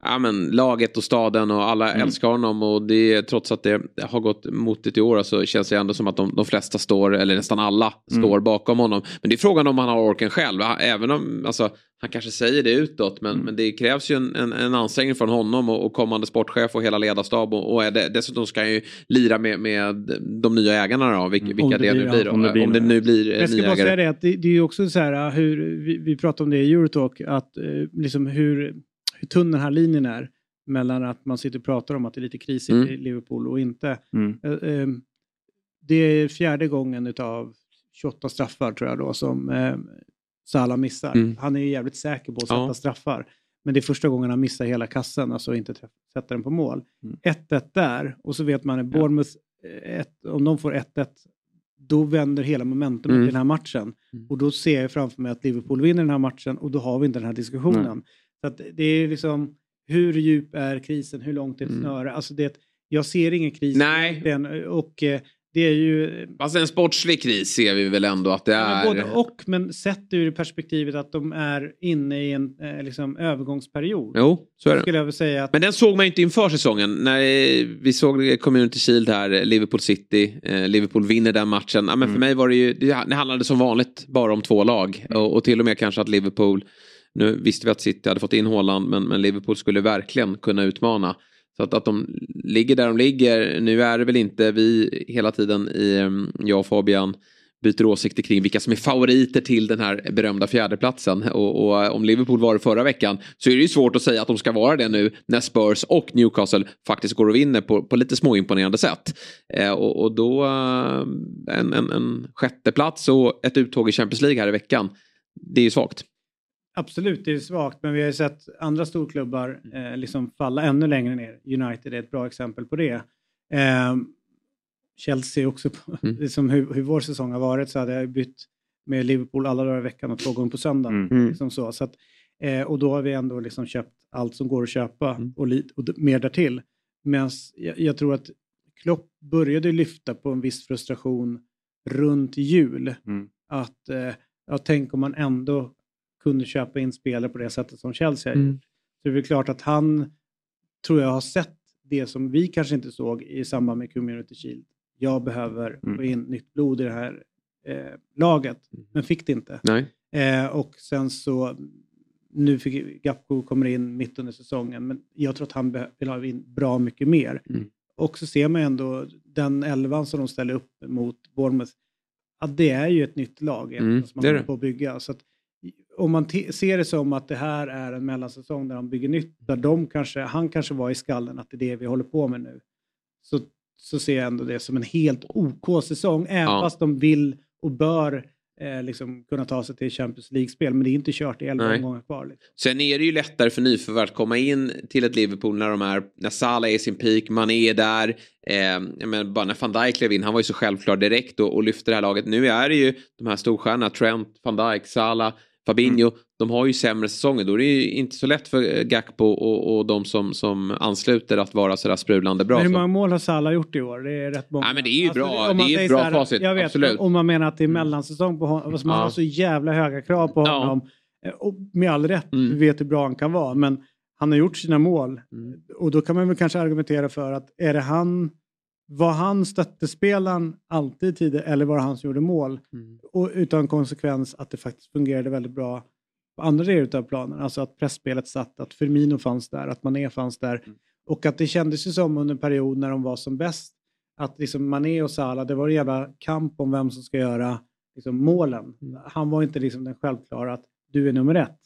ja, men, laget och staden och alla mm. älskar honom och det, trots att det har gått motigt i år så känns det ändå som att de, de flesta står, eller nästan alla, mm. står bakom honom. Men det är frågan om han har orken själv. Även om, alltså, han kanske säger det utåt men, mm. men det krävs ju en, en, en ansträngning från honom och, och, kommande sportchef och hela ledarstab och, och det, dessutom ska han ju lira med, med de nya ägarna då, vilka, vilka det, det, nu blir. Då, om, det blir, om det nu blir Jag ska bara säga det att det, det är ju också så här hur, vi, vi pratade om det i Eurotalk, att eh, liksom hur hur tunn den här linjen är. mellan att man sitter och pratar om att det är lite krisigt Mm. i Liverpool och inte. Mm. Eh, eh, Det är fjärde gången utav 28 straffar tror jag då som eh, Salah missar. Mm. Han är ju jävligt säker på att sätta Ja. straffar. Men det är första gången han missar hela kassen, alltså inte sätter den på mål. Mm. 1-1 där och så vet man att Bournemouth, ett, om de får 1-1, då vänder hela momentumet Mm. i den här matchen. Mm. Och då ser jag framför mig att Liverpool vinner den här matchen och då har vi inte den här diskussionen. Nej. Så att det är liksom, hur djup är krisen, hur långt är ett Mm. snöre? Alltså det, jag ser ingen kris Nej. egentligen, och eh, det är ju Fast en sportslig kris ser vi väl ändå att det är. Både och, men sett ur perspektivet att de är inne i en eh, liksom, övergångsperiod. Jo, så är det. Skulle jag vilja säga att Men den såg man inte inför säsongen. När eh, vi såg Community Shield här, eh, Liverpool City, eh, Liverpool vinner den matchen. Ja, men För Mm. mig var det ju, det handlade som vanligt bara om två lag. Och, och till och med kanske att Liverpool, nu visste vi att City hade fått in Haaland, men, men Liverpool skulle verkligen kunna utmana. Så att, att de ligger där de ligger, nu är det väl inte vi hela tiden i, ehm, jag och Fabian, byter åsikter kring vilka som är favoriter till den här berömda fjärdeplatsen. Och, och eh, om Liverpool var det förra veckan så är det ju svårt att säga att de ska vara det nu när Spurs och Newcastle faktiskt går och vinner på, på lite småimponerande sätt. Eh, och, och då eh, en, en, en sjätteplats och ett uttåg i Champions League här i veckan. Det är ju svagt absolut, det är svagt, men vi har ju sett andra storklubbar eh, liksom falla ännu längre ner. United är ett bra exempel på det. Eh, Chelsea också, på, Mm. liksom hur, hur vår säsong har varit så hade jag bytt med Liverpool alla dagar i veckan och två gånger på söndagen. Mm. Liksom så. Så att, eh, och då har vi ändå liksom köpt allt som går att köpa Mm. och, li- och mer därtill. Medan jag, jag tror att Klopp började lyfta på en viss frustration runt jul. Mm. Att eh, ja, tänk om man ändå kunde köpa in spelare på det sättet som Chelsea har Mm. gjort. Så det är väl klart att han, tror jag, har sett det som vi kanske inte såg i samband med Community Shield. Jag behöver Mm. få in nytt blod i det här eh, laget, Mm. men fick det inte. Nej. Eh, och sen så, nu fick Gapko kommer in mitt under säsongen, men jag tror att han vill ha in bra mycket mer. Mm. Och så ser man ändå den elvan som de ställer upp mot Bournemouth, att det är ju ett nytt lag Mm, som man håller det. på att bygga. Så att, om man ser det som att det här är en mellansäsong där de bygger nytt, där de kanske, han kanske var i skallen att det är det vi håller på med nu, så, så ser jag ändå det som en helt OK-säsong, även Ja. fast de vill och bör eh, liksom kunna ta sig till Champions League-spel. Men det är inte kört i elva omgångar kvar. Liksom. Sen är det ju lättare för nyförvärv att komma in till ett Liverpool när de är, när Salah är i sin peak, man är där. Eh, menar, bara när van Dijk klev in, han var ju så självklar direkt och, och lyfte det här laget. Nu är det ju de här storstjärnorna, Trent, van Dijk, Salah, Fabinho. De har ju sämre säsonger. Då är det ju inte så lätt för eh, Gakpo och, och de som, som ansluter att vara sådär sprudlande bra. Men hur många mål har Salah gjort i år? Det är rätt många. Ja, men det är ju bra. om man Det är ett bra här, facit, Jag vet, absolut. om man menar att det är mellansäsong på honom, alltså man Ja. har så jävla höga krav på Ja. honom. Eh, Och med all rätt, Mm. vi vet hur bra han kan vara, men han har gjort sina mål. Mm. Och då kan man väl kanske argumentera för att är det han, var han stöttespelaren alltid tidigare eller var det han som gjorde mål? Mm. Och utan konsekvens att det faktiskt fungerade väldigt bra på andra delar av planen. Alltså att pressspelet satt, att Firmino fanns där, att Mané fanns där. Mm. Och att det kändes ju som under en period när de var som bäst att liksom Mané och Salah, det var en jävla kamp om vem som ska göra liksom, målen. Mm. Han var inte liksom den självklara att du är nummer ett.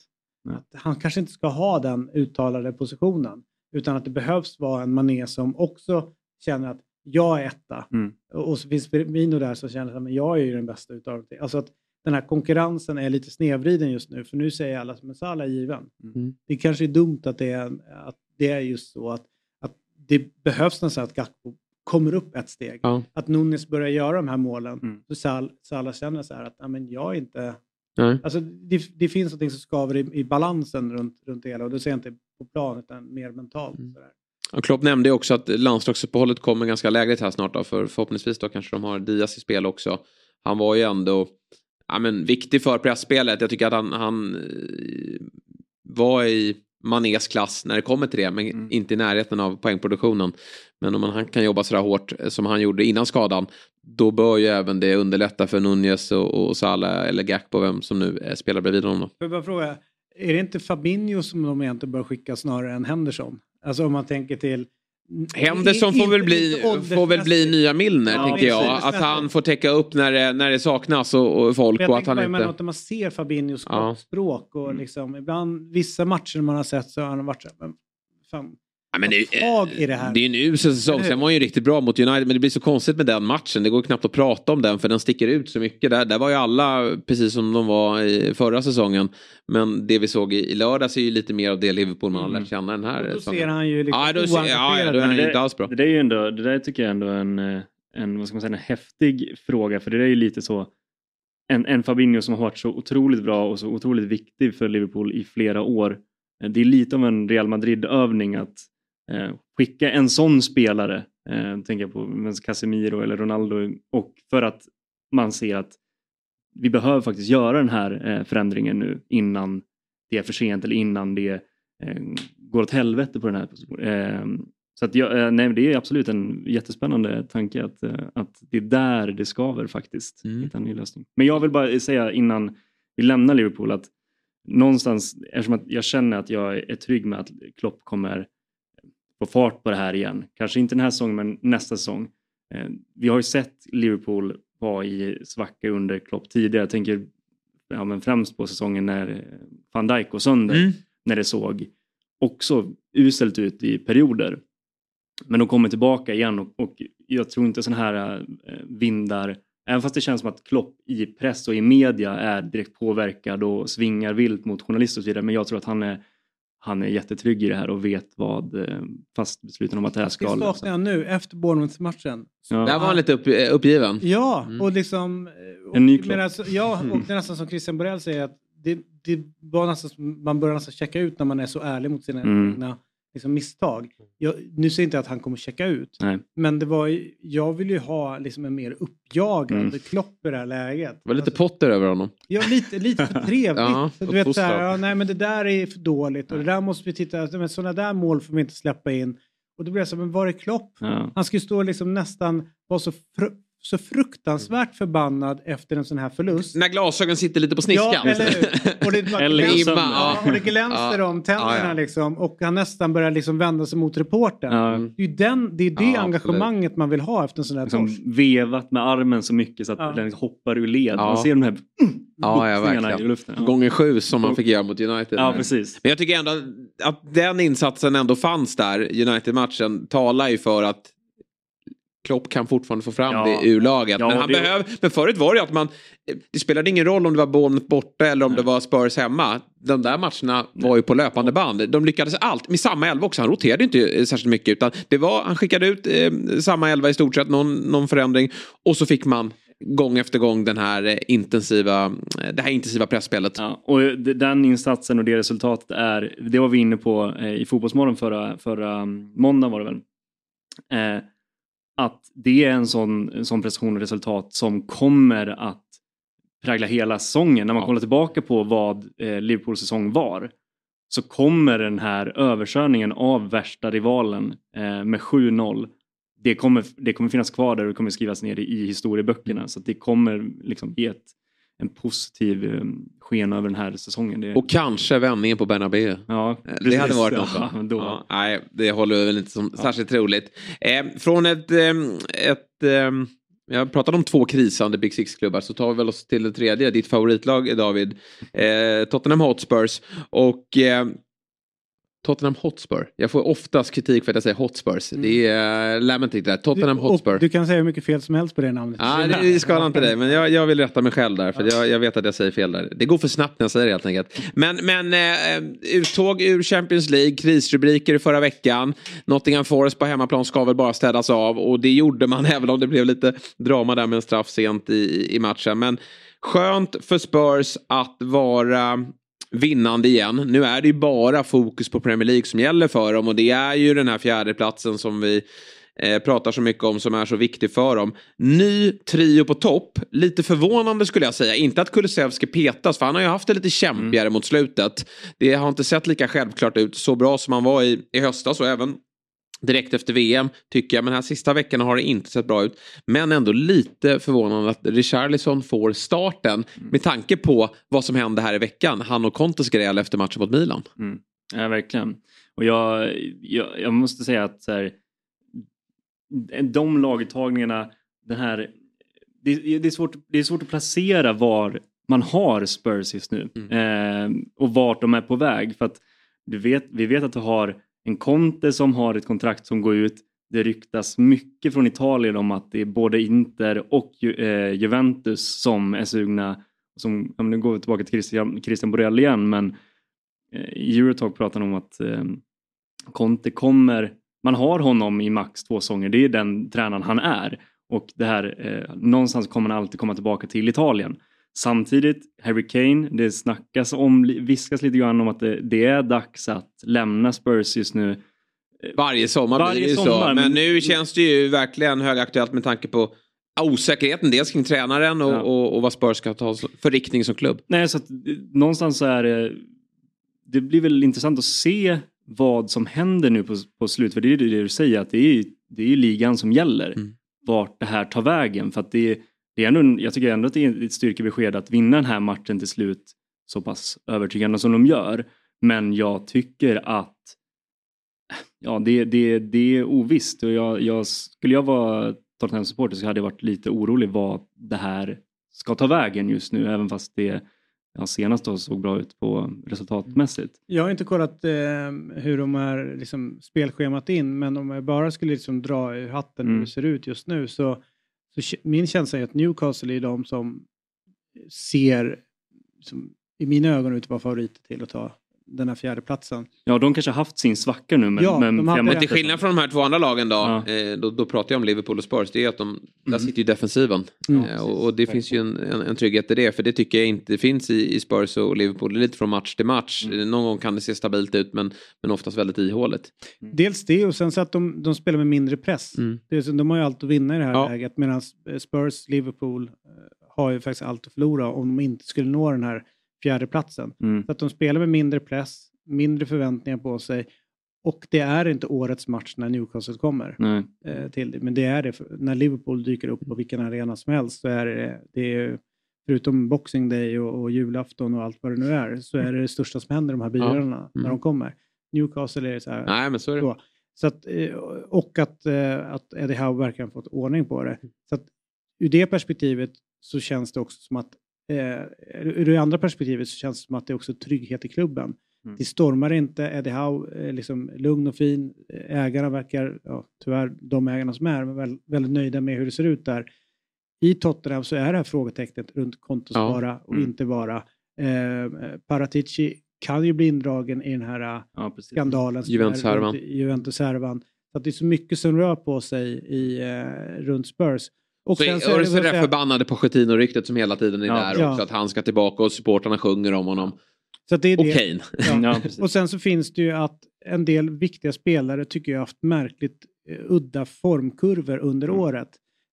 Han kanske inte ska ha den uttalade positionen. Utan att det behövs vara en Mané som också känner att jag är etta. Mm. Och så finns Firmino där som känner att jag är ju den bästa utav dem. Alltså att den här konkurrensen är lite snedvriden just nu. För nu säger alla som en Salah är given. Mm. Det kanske är dumt att det är, att det är just så att, att det behövs nästan att Gakpo kommer upp ett steg. Ja. Att Nunes börjar göra de här målen. Mm. Så Sal, Salah känner så här att men jag är inte... Nej. Alltså, det, det finns något som skaver i, i balansen runt, runt det hela. Och det ser jag inte på plan utan mer mentalt. Mm. Sådär. Och Klopp nämnde också att landslagsuppehållet kommer ganska lägligt här snart då, för förhoppningsvis då kanske de har Diaz i spel också. Han var ju ändå ja, men, viktig för pressspelet. Jag tycker att han, han eh, var i Manés klass när det kommer till det, men Mm. inte i närheten av poängproduktionen. Men om han kan jobba sådär hårt eh, som han gjorde innan skadan, då bör ju även det underlätta för Nunez och, och Salah eller Gakpo, vem som nu eh, spelar bredvid honom. då. Jag bara fråga, är det inte Fabinho som de egentligen bör skicka snarare än Henderson? Alltså om man tänker till... Henderson får väl bli, får väl bli nya Milner, Ja, tänker jag. precis. Att han får täcka upp när det, när det saknas och, och folk jag och att han inte... när man ser Fabinhos Ja. språk och liksom, ibland vissa matcher man har sett så har han varit så här, men fan, men det, tag i det här. Det är en usel säsong. Sen var ju riktigt bra mot United. Men det blir så konstigt med den matchen. Det går knappt att prata om den för den sticker ut så mycket. Där, där var ju alla precis som de var i förra säsongen. Men det vi såg i, i lördags är ju lite mer av det Liverpool man har lärt känna den här Då ser han ju liksom ja, då, ser, ja, då är han inte alls bra. Det, där är ju ändå, det där tycker jag ändå är en, en, vad ska man säga, en häftig fråga. För det där är ju lite så en, en Fabinho som har varit så otroligt bra och så otroligt viktig för Liverpool i flera år. Det är lite av en Real Madrid-övning att eh, skicka en sån spelare, eh, tänker jag på Casemiro eller Ronaldo, och för att man ser att vi behöver faktiskt göra den här eh, förändringen nu innan det är för sent eller innan det eh, går åt helvete på den här positionen. Eh, så att jag, eh, nej, det är absolut en jättespännande tanke att, eh, att det är där det skaver faktiskt. Mm. Hitta en ny lösning. Men jag vill bara säga innan vi lämnar Liverpool att någonstans, eftersom att jag känner att jag är trygg med att Klopp kommer få fart på det här igen. Kanske inte den här säsongen men nästa säsong. Eh, vi har ju sett Liverpool vara i svacka under Klopp tidigare. Jag tänker ja, men främst på säsongen när van Dijk går sönder. Mm. När det såg också uselt ut i perioder. Men de kommer tillbaka igen och, och jag tror inte sådana här äh, vindar, även fast det känns som att Klopp i press och i media är direkt påverkad och svingar vilt mot journalister och så vidare, men jag tror att han är han är jättetrygg i det här och vet vad eh, fast besluten om att det här ska. Det nu efter Bournemouth-matchen. Ja. Där var han lite upp, eh, uppgiven. Ja, mm. och liksom... Och, en ny Klopp. Alltså, ja, och det är nästan som Christian Borell säger att det, det var nästan, man börjar nästan checka ut när man är så ärlig mot sina mm. egna liksom, misstag. Jag, nu säger jag inte att han kommer checka ut, Nej. men det var, jag vill ju ha liksom, en mer uppjagande mm. Klopp i det här läget. Det var lite alltså, Potter över honom. Ja, lite, lite för trevligt. ja, du vet, så här, ja, nej, men det där är för dåligt och det där måste vi titta, men sådana där mål får vi inte släppa in. Och då blir jag så men var är Klopp? Ja. Han ska ju stå liksom nästan, vara så så fruktansvärt förbannad efter en sån här förlust. När glasögonen sitter lite på sniskan. Ja, eller hur? Och det, glänser, ja, och det glänser ja. om tänderna ja, ja. liksom. Och han nästan börjar liksom vända sig mot reportern. Ja. Det är den, det, är det engagemanget absolut. man vill ha efter en sån här liksom torsk. Vevat med armen så mycket så att den hoppar ur led. Man ser de här ja, ja, verkligen. i luften. Gånger sju som man fick göra mot United. Ja, precis. Men jag tycker ändå att den insatsen ändå fanns där, United-matchen, talar ju för att Klopp kan fortfarande få fram ja. det ur laget. Ja, men, han det... behöver, men förut var det ju att man... Det spelade ingen roll om det var Bournemouth borta eller om Nej. det var Spurs hemma. De där matcherna var ju på löpande band. De lyckades allt, med samma elva också. Han roterade inte särskilt mycket. Utan det var, han skickade ut eh, samma elva i stort sett, någon, någon förändring. Och så fick man gång efter gång den här eh, intensiva, eh, det här intensiva pressspelet. Ja, och den insatsen och det resultatet är, det var vi inne på eh, i Fotbollsmorgon förra, förra mm, måndagen var det väl. Eh, att det är en sån, en sån prestation och resultat som kommer att prägla hela säsongen. När man ja. kollar tillbaka på vad eh, Liverpools säsong var så kommer den här överkörningen av värsta rivalen eh, med 7-0 det kommer, det kommer finnas kvar där och kommer skrivas ner i historieböckerna mm. så det kommer liksom ge ett en positiv eh, sken över den här säsongen. Det... Och kanske vändningen på Bernabéu. Ja, precis. det hade varit något. Ja, då. Ja, nej, det håller väl inte som ja. särskilt troligt. Eh, från ett, eh, ett eh, jag pratade om två krisande Big Six-klubbar så tar vi väl oss till det tredje, ditt favoritlag David. Eh, Tottenham Hotspurs. Och eh, Tottenham Hotspur. Jag får oftast kritik för att jag säger Hotspurs. Mm. Det är uh, Lamentic där. Tottenham Hotspur. du kan säga hur mycket fel som helst på det namnet. Ah, det, det skadar inte dig, men jag, jag, vill rätta mig själv där. För jag, jag, vet att jag säger fel där. Det går för snabbt när jag säger det helt enkelt. Men, men uh, uttåg ur Champions League, krisrubriker förra veckan. Nottingham Forest på hemmaplan ska väl bara städas av. Och det gjorde man även om det blev lite drama där med en straff sent i, i matchen. Men skönt för Spurs att vara vinnande igen. Nu är det ju bara fokus på Premier League som gäller för dem och det är ju den här fjärdeplatsen som vi eh, pratar så mycket om som är så viktig för dem. Ny trio på topp. Lite förvånande skulle jag säga. Inte att Kulusevski petas för han har ju haft det lite kämpigare mm. mot slutet. Det har inte sett lika självklart ut. Så bra som han var i, i höstas och även direkt efter VM tycker jag. Men här sista veckan har det inte sett bra ut. Men ändå lite förvånande att Richarlison får starten mm. med tanke på vad som hände här i veckan. Han och Contes gräl efter matchen mot Milan. Mm. Ja, verkligen. Och jag, jag, jag måste säga att här, de laguttagningarna, den här, det, det, är svårt, det är svårt att placera var man har Spurs just nu mm. eh, och vart de är på väg. För att du vet, vi vet att du har en Conte som har ett kontrakt som går ut. Det ryktas mycket från Italien om att det är både Inter och eh, Juventus som är sugna. Som, nu går vi tillbaka till Christian, Christian Borrell igen, men eh, i Eurotalk pratar om att eh, Conte kommer, man har honom i max två säsonger, det är den tränaren han är. Och det här, eh, någonstans kommer han alltid komma tillbaka till Italien. Samtidigt, Harry Kane, det snackas om, viskas lite grann om att det, det är dags att lämna Spurs just nu. Varje sommar Varje blir det ju så. Men nu känns det ju verkligen högaktuellt med tanke på osäkerheten dels kring tränaren och, ja. och, och, vad Spurs ska ta för riktning som klubb. Nej, så att, någonstans så är det, det blir väl intressant att se vad som händer nu på, på slut. För det är det du säger, att det är, det är ligan som gäller. Mm. Vart det här tar vägen. För att det, det är ändå, jag tycker ändå att det är ett styrkebesked att vinna den här matchen till slut så pass övertygande som de gör. Men jag tycker att ja, det, det, det är ovisst och jag, jag, skulle jag vara Tottenham-supporter så hade jag varit lite orolig vad det här ska ta vägen just nu även fast det ja, senast då såg bra ut på resultatmässigt. Jag har inte kollat eh, hur de är liksom, spelschemat in men om jag bara skulle liksom dra ur hatten mm. hur det ser ut just nu så, så min känsla är att Newcastle är de som ser som, i mina ögon ut att vara favoriter till att ta den här fjärde platsen. Ja, de kanske haft sin svacka nu. Men, ja, men, men till skillnad från de här två andra lagen då, ja. eh, då, då, pratar jag om Liverpool och Spurs, det är att de, mm. där sitter ju defensiven. Mm. Eh, och, och, det finns ju en, en, en, trygghet i det, för det tycker jag inte finns i, i Spurs och Liverpool. Det är lite från match till match. Mm. Någon gång kan det se stabilt ut, men, men oftast väldigt ihåligt. Mm. Dels det, och sen så att de, de spelar med mindre press. Mm. Det, de har ju allt att vinna i det här ja. läget, medan Spurs, Liverpool eh, har ju faktiskt allt att förlora om de inte skulle nå den här fjärde platsen. Mm. Så att de spelar med mindre press, mindre förväntningar på sig. Och det är inte årets match när Newcastle kommer eh, till det. Men det är det. När Liverpool dyker upp på vilken arena som helst så är det, det är, förutom Boxing Day och, och, julafton och allt vad det nu är, så är det det största som händer i de här byarna ja. mm. när de kommer. Newcastle är det så här. Nej, men så är det. Så. Så att, eh, och att, eh, att Eddie Howe verkligen fått ordning på det. Så att, ur det perspektivet så känns det också som att, ur det andra perspektivet så känns det som att det är också trygghet i klubben. Mm. Det stormar inte. Eddie Howe är liksom lugn och fin. Ägarna verkar, ja, tyvärr de ägarna som är, men väldigt nöjda med hur det ser ut där. I Tottenham så är det här frågetecknet runt kontos ja. vara och mm. inte vara. Eh, Paratici kan ju bli indragen i den här ja, skandalen. Juventus-härvan. Juventus-härvan. Så att det är så mycket som rör på sig i, eh, runt Spurs. Och så, sen så är det, det förbannade Pochettino-ryktet som hela tiden är ja, där ja. också. Att han ska tillbaka och supportarna sjunger om honom. Så det är och Kane. Ja. och sen så finns det ju att en del viktiga spelare tycker jag har haft märkligt uh, udda formkurvor under mm. året.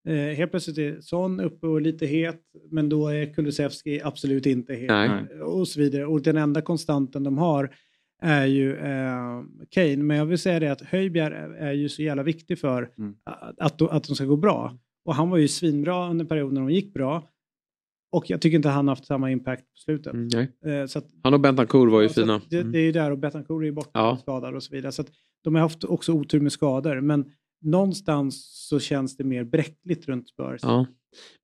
Uh, helt plötsligt är Son uppe och lite het, men då är Kulusevski absolut inte het. Nej. Och så vidare. Och den enda konstanten de har är ju uh, Kane. Men jag vill säga det att Höjbjerg är, ju så jävla viktig för mm. att, att, att de ska gå bra. Och han var ju svinbra under perioden när de gick bra. Och jag tycker inte han haft samma impact på slutet. Mm, eh, att, han och Bentancourt var ju fina. Det, mm. det, är ju där och Bentancourt är ju borta ja. skadad och så vidare. Så att de har haft också otur med skador. Men någonstans så känns det mer bräckligt runt Spurs. Ja.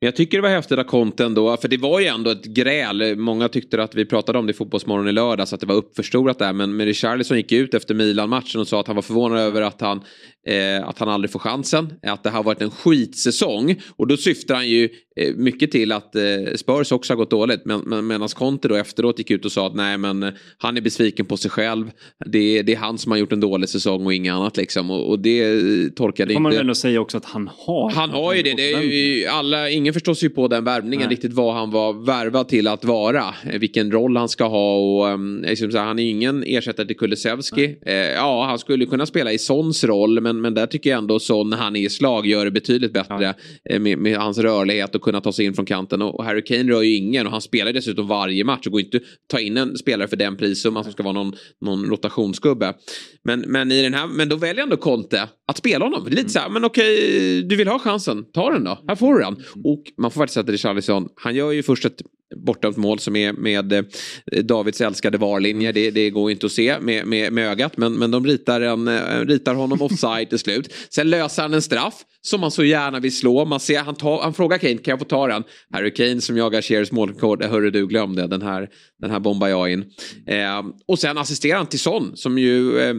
Men jag tycker det var häftigt att Conte ändå, för det var ju ändå ett gräl. Många tyckte att vi pratade om det i Fotbollsmorgon i lördags, att det var uppförstorat där. Men, Richarlison gick ut efter Milan-matchen och sa att han var förvånad över att han, eh, att han aldrig får chansen. Att det har varit en skitsäsong. Och då syftar han ju mycket till att eh, Spurs också har gått dåligt. Men, men, medan Conte då efteråt gick ut och sa att nej men eh, han är besviken på sig själv. Det, det är han som har gjort en dålig säsong och inget annat liksom. Och, och det tolkade inte... Får man väl ändå säga också att han har. Han har ju det. det är ju alla ingen förstår sig på den värvningen Nej. riktigt vad han var värvad till att vara. Eh, vilken roll han ska ha och liksom så han är ingen ersättare till Kulusevski. Eh, ja, han skulle kunna spela i Sons roll men, men där tycker jag ändå Son när han är i slag gör det betydligt bättre ja. eh, med, med, hans rörlighet och kunna ta sig in från kanten. Och Harry Kane rör ju ingen och han spelar dessutom varje match och går inte ta in en spelare för den prissumman som ska vara någon, någon rotationsgubbe. Men, men, i den här, men då väljer ändå Conte att spela honom. Det är lite så här, men okej, du vill ha chansen, ta den då. Här får du den. Och man får faktiskt sätta Richarlison, han gör ju först ett bortdömt mål som är med eh, Davids älskade varlinje. Det, det, går inte att se med, med, med ögat men, men de ritar, en, eh, ritar honom offside till slut. Sen löser han en straff som man så gärna vill slå. Man ser, han, tar, han frågar Kane, kan jag få ta den? Harry Kane som jagar Shears målrekord, hörru du glöm det, den här, den här bombar jag in. Eh, och sen assisterar han till Son som ju eh,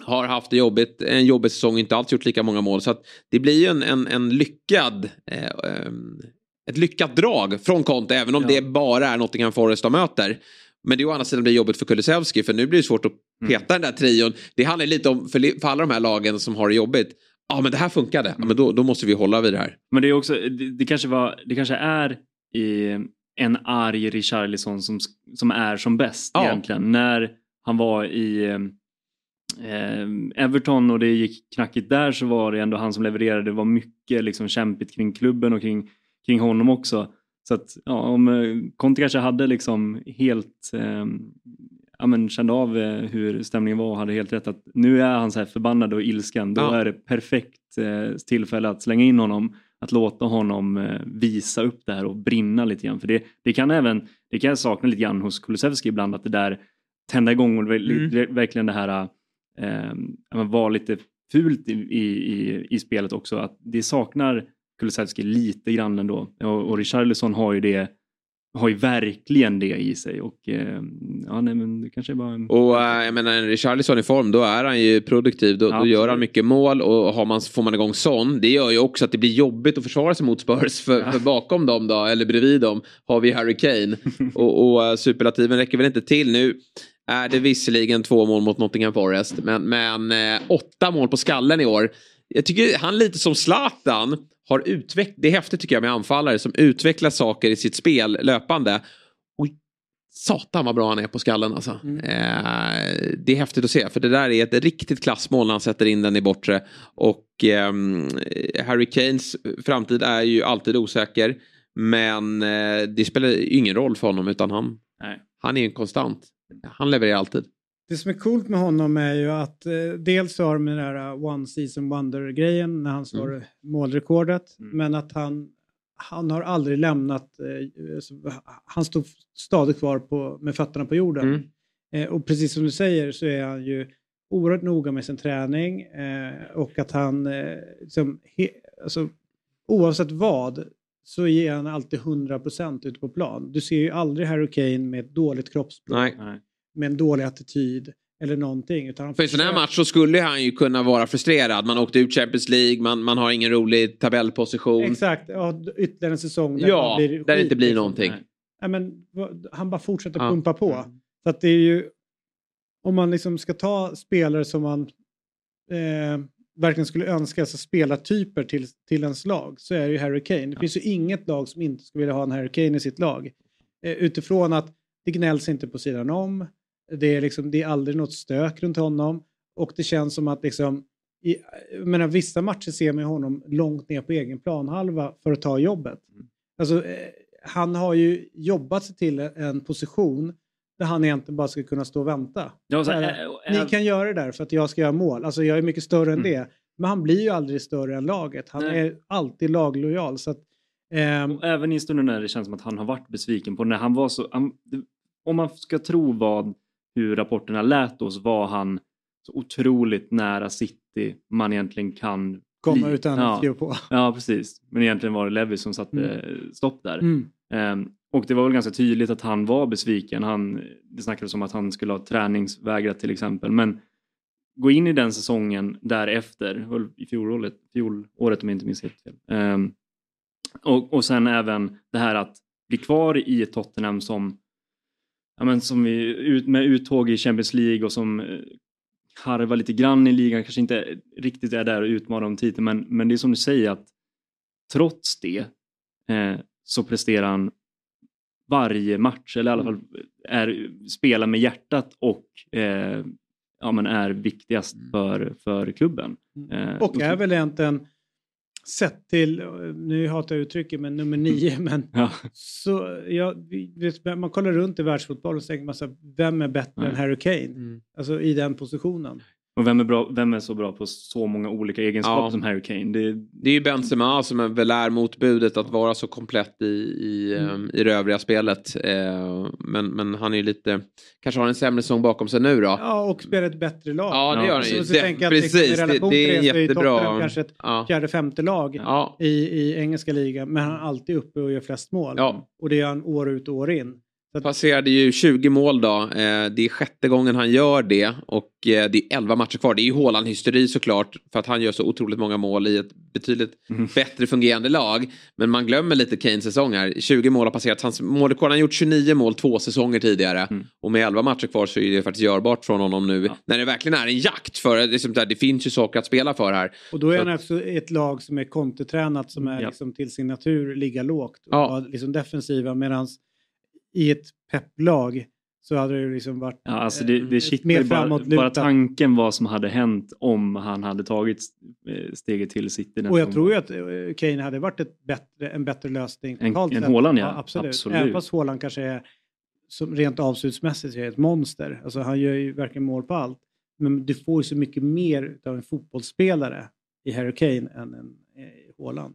har haft jobbigt, en jobbig säsong och inte alls gjort lika många mål. Så att det blir ju en, en, en lyckad eh, ehm, ett lyckat drag från Conte även om ja. det bara är Nottingham Forest de möter. Men det är å andra sidan blir jobbigt för Kulusevski för nu blir det svårt att mm. peta mm. den där trion. Det handlar lite om, för, för alla de här lagen som har det jobbigt, ja men det här funkade, ja, men då, då måste vi hålla vid det här. Men det är också, det, det kanske, var, det kanske är i en arg Richarlison som, som är som bäst ja. egentligen. När han var i eh, Everton och det gick knackigt där så var det ändå han som levererade. Det var mycket liksom kämpigt kring klubben och kring, kring honom också. Så att ja, om eh, Conte kanske hade liksom helt eh, ja, men kände av eh, hur stämningen var och hade helt rätt att nu är han så här förbannad och ilsken. Då ja. är det perfekt eh, tillfälle att slänga in honom. Att låta honom eh, visa upp det här och brinna lite grann. För det, det kan även, det kan jag sakna lite grann hos Kulusevski ibland att det där tända igång och mm. verkligen det här eh, vara lite fult i, i, i spelet också. Att det saknar Kulusevski lite grann ändå. Och, och Richarlison har ju det har ju verkligen det i sig och eh, ja, nej, men det kanske är bara en... Och äh, jag menar, Richarlison i form, då är han ju produktiv. Då, då gör han mycket mål och har man, får man igång sån, det gör ju också att det blir jobbigt att försvara sig mot Spurs. För, ja. för bakom dem då, eller bredvid dem, har vi Harry Kane. och, och uh, superlativen räcker väl inte till nu. Är det visserligen två mål mot Nottingham Forest, men, men eh, åtta mål på skallen i år. Jag tycker han lite som Zlatan har utvecklat, det är häftigt tycker jag med anfallare som utvecklar saker i sitt spel löpande. Och satan vad bra han är på skallen alltså. Mm. Eh, det är häftigt att se för det där är ett riktigt klassmål när han sätter in den i bortre. Och eh, Harry Kanes framtid är ju alltid osäker. Men eh, det spelar ingen roll för honom utan han, Nej. han är en konstant. Han levererar alltid. Det som är coolt med honom är ju att eh, dels har de den där uh, One Season Wonder-grejen när han slår mm. målrekordet. Mm. Men att han, han har aldrig lämnat, eh, han står stadigt kvar på, med fötterna på jorden. Mm. Eh, och precis som du säger så är han ju oerhört noga med sin träning eh, och att han, eh, liksom, he, alltså, oavsett vad, så ger han alltid 100% ute på plan. Du ser ju aldrig Harry Kane med ett dåligt kroppsspråk. Nej med en dålig attityd eller någonting. Utan För i sån här match så skulle han ju kunna vara frustrerad. Man åkte ut Champions League, man, man har ingen rolig tabellposition. Exakt, ja, ytterligare en säsong där, ja, det där det inte blir liksom. någonting. Nej. men, han bara fortsätter ja. pumpa på. Så att det är ju, om man liksom ska ta spelare som man eh, verkligen skulle önska, alltså spelartyper till, till ens lag, så är det ju Harry Kane. Det ja. finns ju inget lag som inte skulle vilja ha en Harry Kane i sitt lag. Eh, utifrån att det gnälls inte på sidan om. Det är, liksom, det är aldrig något stök runt honom. Och det känns som att liksom, i, menar, vissa matcher ser man honom långt ner på egen planhalva för att ta jobbet. Mm. Alltså, eh, han har ju jobbat sig till en position där han egentligen bara ska kunna stå och vänta. Så, äh, äh, Ni kan göra det där för att jag ska göra mål. Alltså jag är mycket större mm. än det. Men han blir ju aldrig större än laget. Han Nej. är alltid laglojal. Så att, ähm... även i stunden när det känns som att han har varit besviken på när han var så... Han, om man ska tro vad hur rapporterna lät oss var han så otroligt nära City man egentligen kan Komma utan att skriva på. Ja, precis. Men egentligen var det Levi som satte mm. stopp där. Mm. Um, och det var väl ganska tydligt att han var besviken. Han, det snackades om att han skulle ha träningsvägrat till exempel. Men gå in i den säsongen därefter, i fjolåret, fjolåret om jag inte minns helt fel. Um, och, och sen även det här att bli kvar i Tottenham som ja, men som vi, ut, med uttåg i Champions League och som eh, harvar lite grann i ligan, kanske inte riktigt är där och utmanar om titeln, men, men det är som du säger att trots det eh, så presterar han varje match, eller i alla fall är, spelar med hjärtat och eh, ja, men är viktigast mm. för, för klubben. Mm. Eh, och är väl egentligen sett till, nu hatar jag uttrycket, men nummer nio. Men ja. så, ja, man kollar runt i världsfotboll och så tänker man så här, vem är bättre Nej. än Harry Kane? Mm. Alltså i den positionen. Och vem är, bra, vem är så bra på så många olika egenskaper ja. som Harry Kane? Det, det är ju Benzema som är väl är motbudet att vara så komplett i, i, mm. um, i det övriga spelet. Uh, men, men han är ju lite, kanske har en sämre säsong bakom sig nu då. Ja, och spelar ett bättre lag. Ja, det gör han ju. Det, att, precis, liksom, det, det är jättebra. kanske ett ja. fjärde, femte lag ja. i, i engelska ligan. Men han är alltid uppe och gör flest mål. Ja. Och det gör han år ut och år in. Så... Passerade ju 20 mål då. Eh, det är sjätte gången han gör det. Och eh, det är 11 matcher kvar. Det är ju Haaland-hysteri såklart. För att han gör så otroligt många mål i ett betydligt mm. bättre fungerande lag. Men man glömmer lite Kanes säsong här. 20 mål har passerat. Hans målrekord, han har gjort 29 mål två säsonger tidigare. Mm. Och med 11 matcher kvar så är det faktiskt görbart från honom nu. Ja. När det verkligen är en jakt. För liksom, det finns ju saker att spela för här. Och då är han också ett lag som är kontetränat som är ja. liksom, till sin natur ligga lågt. Och ja. liksom defensiva medans i ett pepplag så hade det ju liksom varit ja, alltså det, det eh, mer bara, bara tanken vad som hade hänt om han hade tagit eh, steget till City. Och jag tror ju att eh, Kane hade varit ett bättre, en bättre lösning. En, en Håland ja. ja. absolut. absolut. Även fast Håland kanske är som rent avslutsmässigt är ett monster. Alltså han gör ju verkligen mål på allt. Men du får ju så mycket mer av en fotbollsspelare i Harry Kane än en Håland.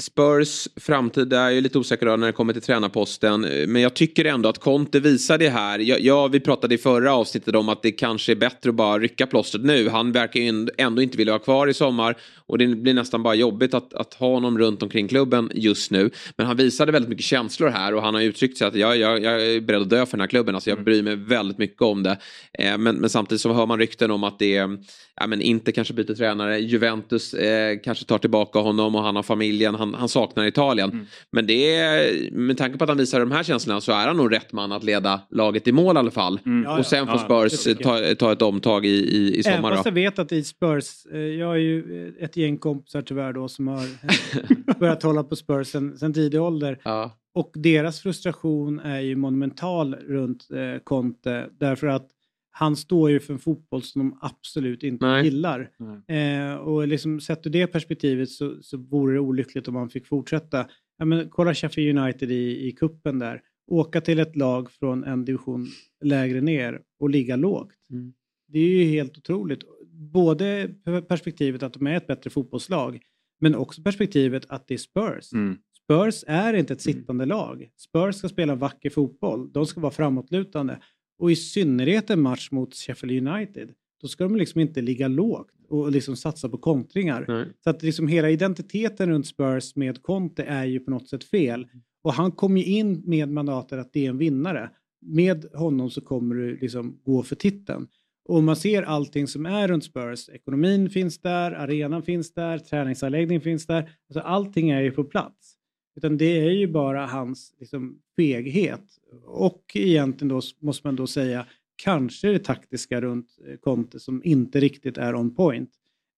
Spurs framtid är ju lite osäker när det kommer till tränarposten. Men jag tycker ändå att Conte visar det här. Ja, ja, vi pratade i förra avsnittet om att det kanske är bättre att bara rycka plåstret nu. Han verkar ju ändå inte vilja vara kvar i sommar. Och det blir nästan bara jobbigt att, att ha honom runt omkring klubben just nu. Men han visade väldigt mycket känslor här och han har uttryckt sig att jag, jag, jag är beredd att dö för den här klubben. Alltså jag mm. bryr mig väldigt mycket om det. Eh, men, men samtidigt så hör man rykten om att det är, ja, men inte kanske byter tränare. Juventus eh, kanske tar tillbaka honom och han har familjen. Han, han saknar Italien. Mm. Men det är, med tanke på att han visar de här känslorna så är han nog rätt man att leda laget i mål i alla fall. Mm. och sen får Spurs ta, ta ett omtag i, i, i sommar. Även fast jag vet att i Spurs, eh, jag är ju ett gäng kompisar tyvärr då som har börjat hålla på Spurs sen, sen tidig ålder. Ja. Och deras frustration är ju monumental runt eh, Conte därför att han står ju för en fotboll som de absolut inte Nej. gillar. Nej. Eh, och liksom, sett ur det perspektivet så, så vore det olyckligt om han fick fortsätta. Ja, men, kolla Sheffield United i, i kuppen där. Åka till ett lag från en division lägre ner och ligga lågt. Mm. Det är ju helt otroligt. Både perspektivet att de är ett bättre fotbollslag men också perspektivet att det är Spurs. Mm. Spurs är inte ett mm. sittande lag. Spurs ska spela vacker fotboll. De ska vara framåtlutande. Och i synnerhet en match mot Sheffield United. Då ska de liksom inte ligga lågt och liksom satsa på kontringar. Nej. Så att liksom hela identiteten runt Spurs med Conte är ju på något sätt fel. Och han kom ju in med mandatet att det är en vinnare. Med honom så kommer du liksom gå för titeln. Och man ser allting som är runt Spurs. Ekonomin finns där, arenan finns där, träningsanläggningen finns där. Alltså allting är ju på plats. Utan det är ju bara hans liksom, feghet. Och egentligen då måste man då säga kanske det taktiska runt eh, Conte som inte riktigt är on point.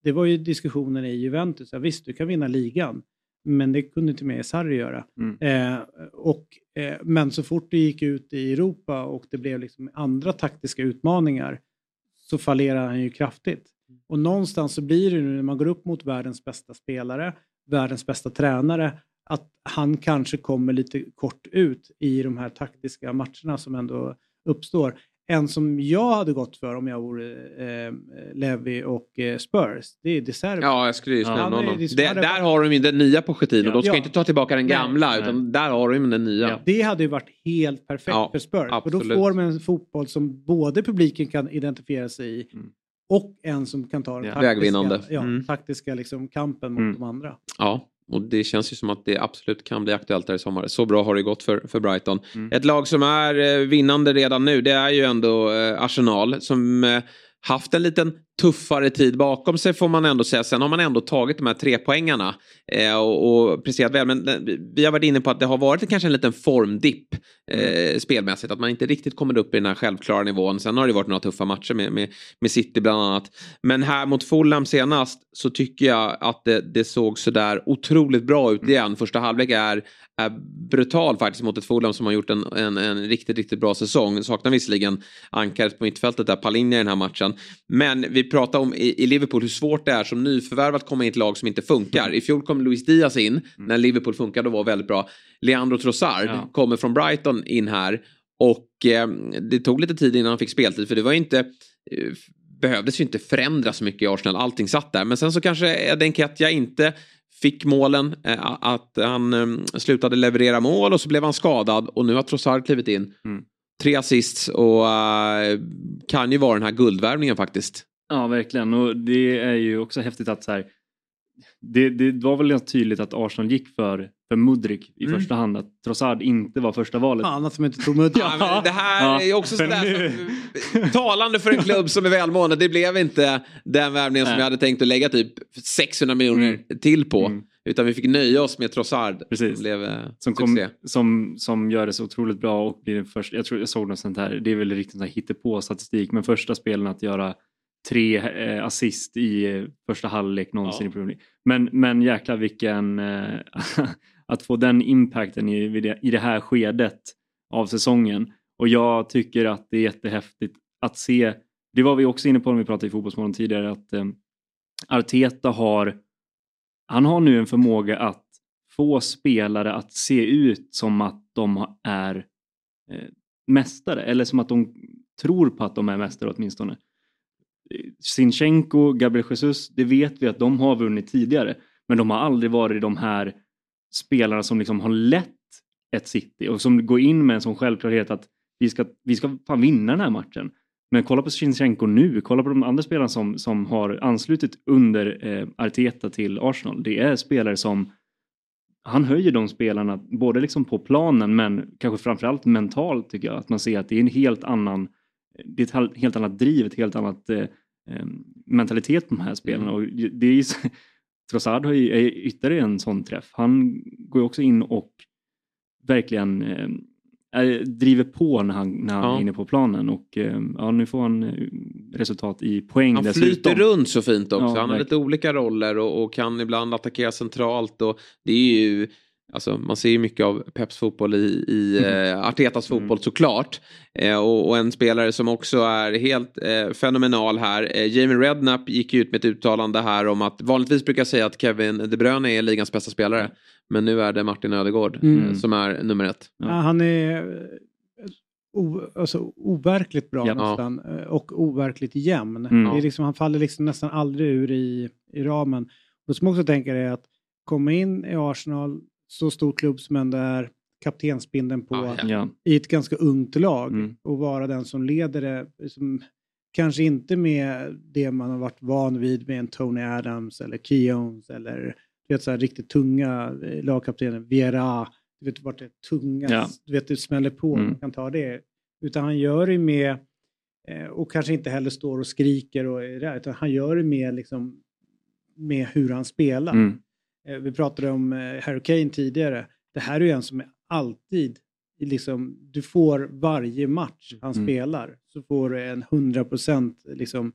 Det var ju diskussionen i Juventus. Ja, visst, du kan vinna ligan. Men det kunde inte med Sarri göra. Mm. Eh, och, eh, men så fort det gick ut i Europa och det blev liksom andra taktiska utmaningar så fallerar han ju kraftigt. Och någonstans så blir det nu när man går upp mot världens bästa spelare, världens bästa tränare, att han kanske kommer lite kort ut i de här taktiska matcherna som ändå uppstår. En som jag hade gått för om jag vore eh, Levi och eh, Spurs, det är Deserbi. Ja, jag skulle just ja. nämna honom. Det, där har de ju den nya Pochettino. Ja. De ska ja. inte ta tillbaka den gamla, Nej. utan där har de den nya. Ja. Det hade ju varit helt perfekt ja, för Spurs. Absolut. För då får man en fotboll som både publiken kan identifiera sig i mm. och en som kan ta den taktiska, ja, mm. taktiska liksom, kampen mot mm. de andra. Ja. Och det känns ju som att det absolut kan bli aktuellt där i sommar. Så bra har det gått för, för Brighton. Mm. Ett lag som är eh, vinnande redan nu det är ju ändå eh, Arsenal som eh, haft en liten tuffare tid bakom sig får man ändå säga. Sen har man ändå tagit de här tre poängarna eh, och, och presterat väl. Men eh, vi har varit inne på att det har varit kanske en liten formdipp eh, spelmässigt. Att man inte riktigt kommer upp i den här självklara nivån. Sen har det varit några tuffa matcher med, med, med City bland annat. Men här mot Fulham senast så tycker jag att det, det såg sådär otroligt bra ut igen. Första halvlek är är brutal faktiskt mot ett Fulham som har gjort en, en, en riktigt, riktigt bra säsong. Saknar visserligen ankaret på mittfältet där, Palinja i den här matchen. Men vi pratar om i, Liverpool hur svårt det är som nyförvärv att komma in i ett lag som inte funkar. I fjol kom Luis Diaz in mm. när Liverpool funkade och var väldigt bra. Leandro Trossard ja. kommer från Brighton in här. Och eh, det tog lite tid innan han fick speltid för det var inte eh, behövdes ju inte förändra så mycket i Arsenal, allting satt där. Men sen så kanske Eden Ketja inte fick målen, eh, att han eh, slutade leverera mål och så blev han skadad och nu har Trossard klivit in. Mm. Tre assists och uh, kan ju vara den här guldvärvningen faktiskt. Ja, verkligen. Och det är ju också häftigt att så här, det, det var väl ganska tydligt att Arsenal gick för, för Mudrik i mm. första hand. Att Trossard inte var första valet. Fan att de inte tog Mudrik. Ja, det här ja, är också sådär nu... talande för en klubb som är välmående. Det blev inte den värvningen som vi hade tänkt att lägga typ 600 miljoner mm. till på. Mm. Utan vi fick nöja oss med Trossard. Precis. Som, blev, eh, som, kom, som, som gör det så otroligt bra och blir den första, jag tror jag såg något sånt här, det är väl riktigt hittepå statistik, men första spelen att göra tre eh, assist i eh, första halvlek någonsin ja. i Premier League. Men, men jäklar vilken... Eh, att få den impacten i, i det här skedet av säsongen. Och jag tycker att det är jättehäftigt att se. Det var vi också inne på när vi pratade i Fotbollsmorgon tidigare att eh, Arteta har han har nu en förmåga att få spelare att se ut som att de är eh, mästare eller som att de tror på att de är mästare åtminstone. Sinchenko, Gabriel Jesus, det vet vi att de har vunnit tidigare. Men de har aldrig varit de här spelarna som liksom har lett ett City och som går in med en sån självklarhet att vi ska, vi ska fan vinna den här matchen. Men kolla på Sinchenko nu, kolla på de andra spelarna som, som har anslutit under eh, Arteta till Arsenal. Det är spelare som han höjer de spelarna både liksom på planen men kanske framförallt mentalt tycker jag. Att man ser att det är en helt annan, det är ett helt annat driv, ett helt annat eh, mentalitet på de här spelarna. Mm. Och det är Trossard har ju, är ytterligare en sån träff. Han går ju också in och verkligen eh, driver på när han, när han ja. är inne på planen och eh, ja, nu får han eh, resultat i poäng Han dessutom. flyter runt så fint också. Ja, han har lite olika roller och, och, kan ibland attackera centralt och det är ju Alltså, man ser ju mycket av Peps fotboll i, i mm. eh, Artetas fotboll mm. såklart. Eh, och, och, en spelare som också är helt eh, fenomenal här. Jamie Redknapp gick ut med ett uttalande här om att vanligtvis brukar jag säga att Kevin De Bruyne är ligans bästa spelare. Men nu är det Martin Ödegård mm. Som är nummer ett. Ja. Han är o, alltså, overkligt bra ja. nästan och overkligt jämn. Mm. Det är liksom, han faller liksom nästan aldrig ur i, i ramen. Och som också tänker är att komma in i Arsenal så stor klubb som ändå är kaptensbindeln på ah, ja. i ett ganska ungt lag mm. och vara den som leder det. Liksom, kanske inte med det man har varit van vid med en Tony Adams eller Keones eller du vet, så här, riktigt tunga eh, lagkaptener. Viera, du vet vart det är tunga, ja. du vet det smäller på, mm. man kan ta det. Utan han gör det med, eh, och kanske inte heller står och skriker och är där, utan han gör det med, liksom, med hur han spelar. Mm. Eh, vi pratade om eh, Harry Kane tidigare. Det här är ju en som är alltid, liksom, du får varje match han mm. spelar så får du en 100% liksom,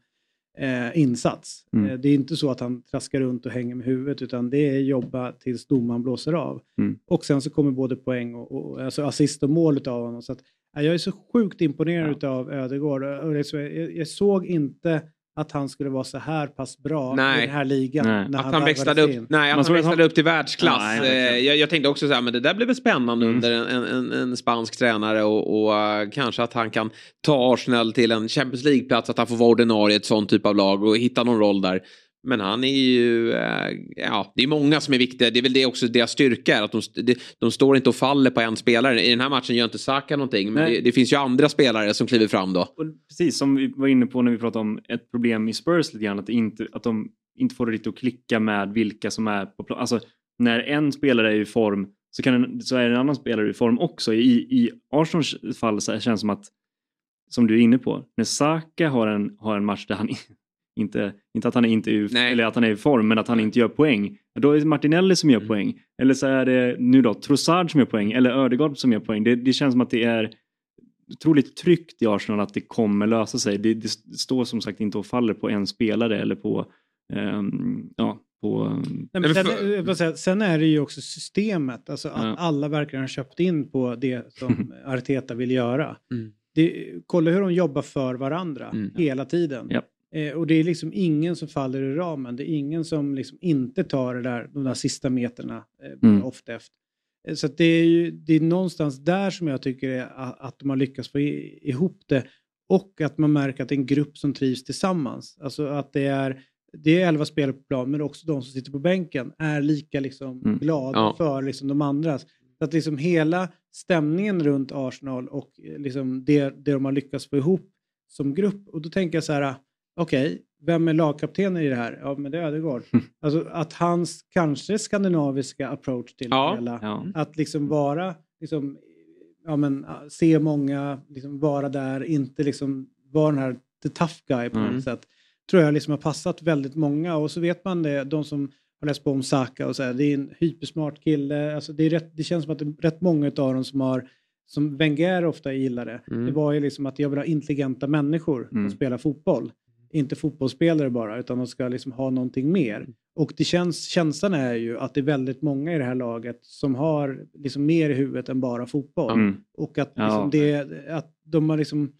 eh, insats. Mm. Eh, det är inte så att han traskar runt och hänger med huvudet utan det är jobba tills domaren blåser av. Mm. Och sen så kommer både poäng och, och alltså assist och mål av honom. Så att, jag är så sjukt imponerad ja. av Ödegård. Jag, jag såg inte att han skulle vara så här pass bra nej. i den här ligan. Nej. När att han, han växlade upp, nej, att han växlade upp till världsklass. Nej, eh, jag, jag, tänkte också så här, men det där blir väl spännande mm. under en, en, en, spansk tränare och, och uh, kanske att han kan ta Arsenal till en Champions League-plats, att han får vara ordinarie i ett sånt typ av lag och hitta någon roll där. Men han är ju, eh, ja, det är många som är viktiga. Det är väl det också deras styrka är. Att de, de, de står inte och faller på en spelare. I den här matchen gör inte Saka någonting. Men det, det, finns ju andra spelare som kliver fram då. Och precis som vi var inne på när vi pratade om ett problem i Spurs lite grann. Att, inte, att de inte får det riktigt att klicka med vilka som är på plan. Alltså när en spelare är i form så, kan en, så är en annan spelare i form också. I, i Arsenals fall så känns det som att, som du är inne på, när Saka har en, har en match där han inte, inte att han är inte ur, eller att han är i form, men att han inte gör poäng. Då är det Martinelli som gör Mm. poäng. Eller så är det nu då Trossard som gör poäng, eller Ödegaard som gör poäng. Det, det känns som att det är otroligt tryggt i Arsenal att det kommer lösa sig. Det, det står som sagt inte och faller på en spelare eller på ehm, ja, på... Nej, men sen, säga, sen är det ju också systemet, alltså att Ja. alla verkligen har köpt in på det som Arteta vill göra. Mm. Det, kolla hur de jobbar för varandra Mm. hela tiden. Ja. Eh, och det är liksom ingen som faller i ramen. Det är ingen som liksom inte tar det där, de där sista meterna eh, Mm. ofta efter. Eh, Så att det är ju det är någonstans där som jag tycker är a- att de har lyckats få i- ihop det. Och att man märker att det är en grupp som trivs tillsammans. Alltså att det är, det är elva spelare på plan men också de som sitter på bänken är lika liksom Mm. glada Ja. för liksom de andras. Så att liksom hela stämningen runt Arsenal och eh, liksom det, det de har lyckats få ihop som grupp. Och då tänker jag så här, okej, vem är lagkaptenen i det här? Ja, men det är Ödegaard. Alltså att hans kanske skandinaviska approach till Ja. det hela, Ja. att liksom vara, liksom, ja men se många, liksom vara där, inte liksom vara den här the tough guy på Mm. något sätt. Tror jag liksom har passat väldigt många och så vet man det, de som har läst på om Saka och så här, det är en hypersmart kille, alltså det, är rätt, det känns som att det är rätt många av dem som har som Wenger ofta gillade, Mm. det var ju liksom att jag vill ha intelligenta människor Mm. som spelar fotboll. Inte fotbollsspelare bara, utan de ska liksom ha någonting mer. Och det känns, känslan är ju att det är väldigt många i det här laget som har liksom mer i huvudet än bara fotboll. Mm. Och att, Ja. liksom det, att de har liksom,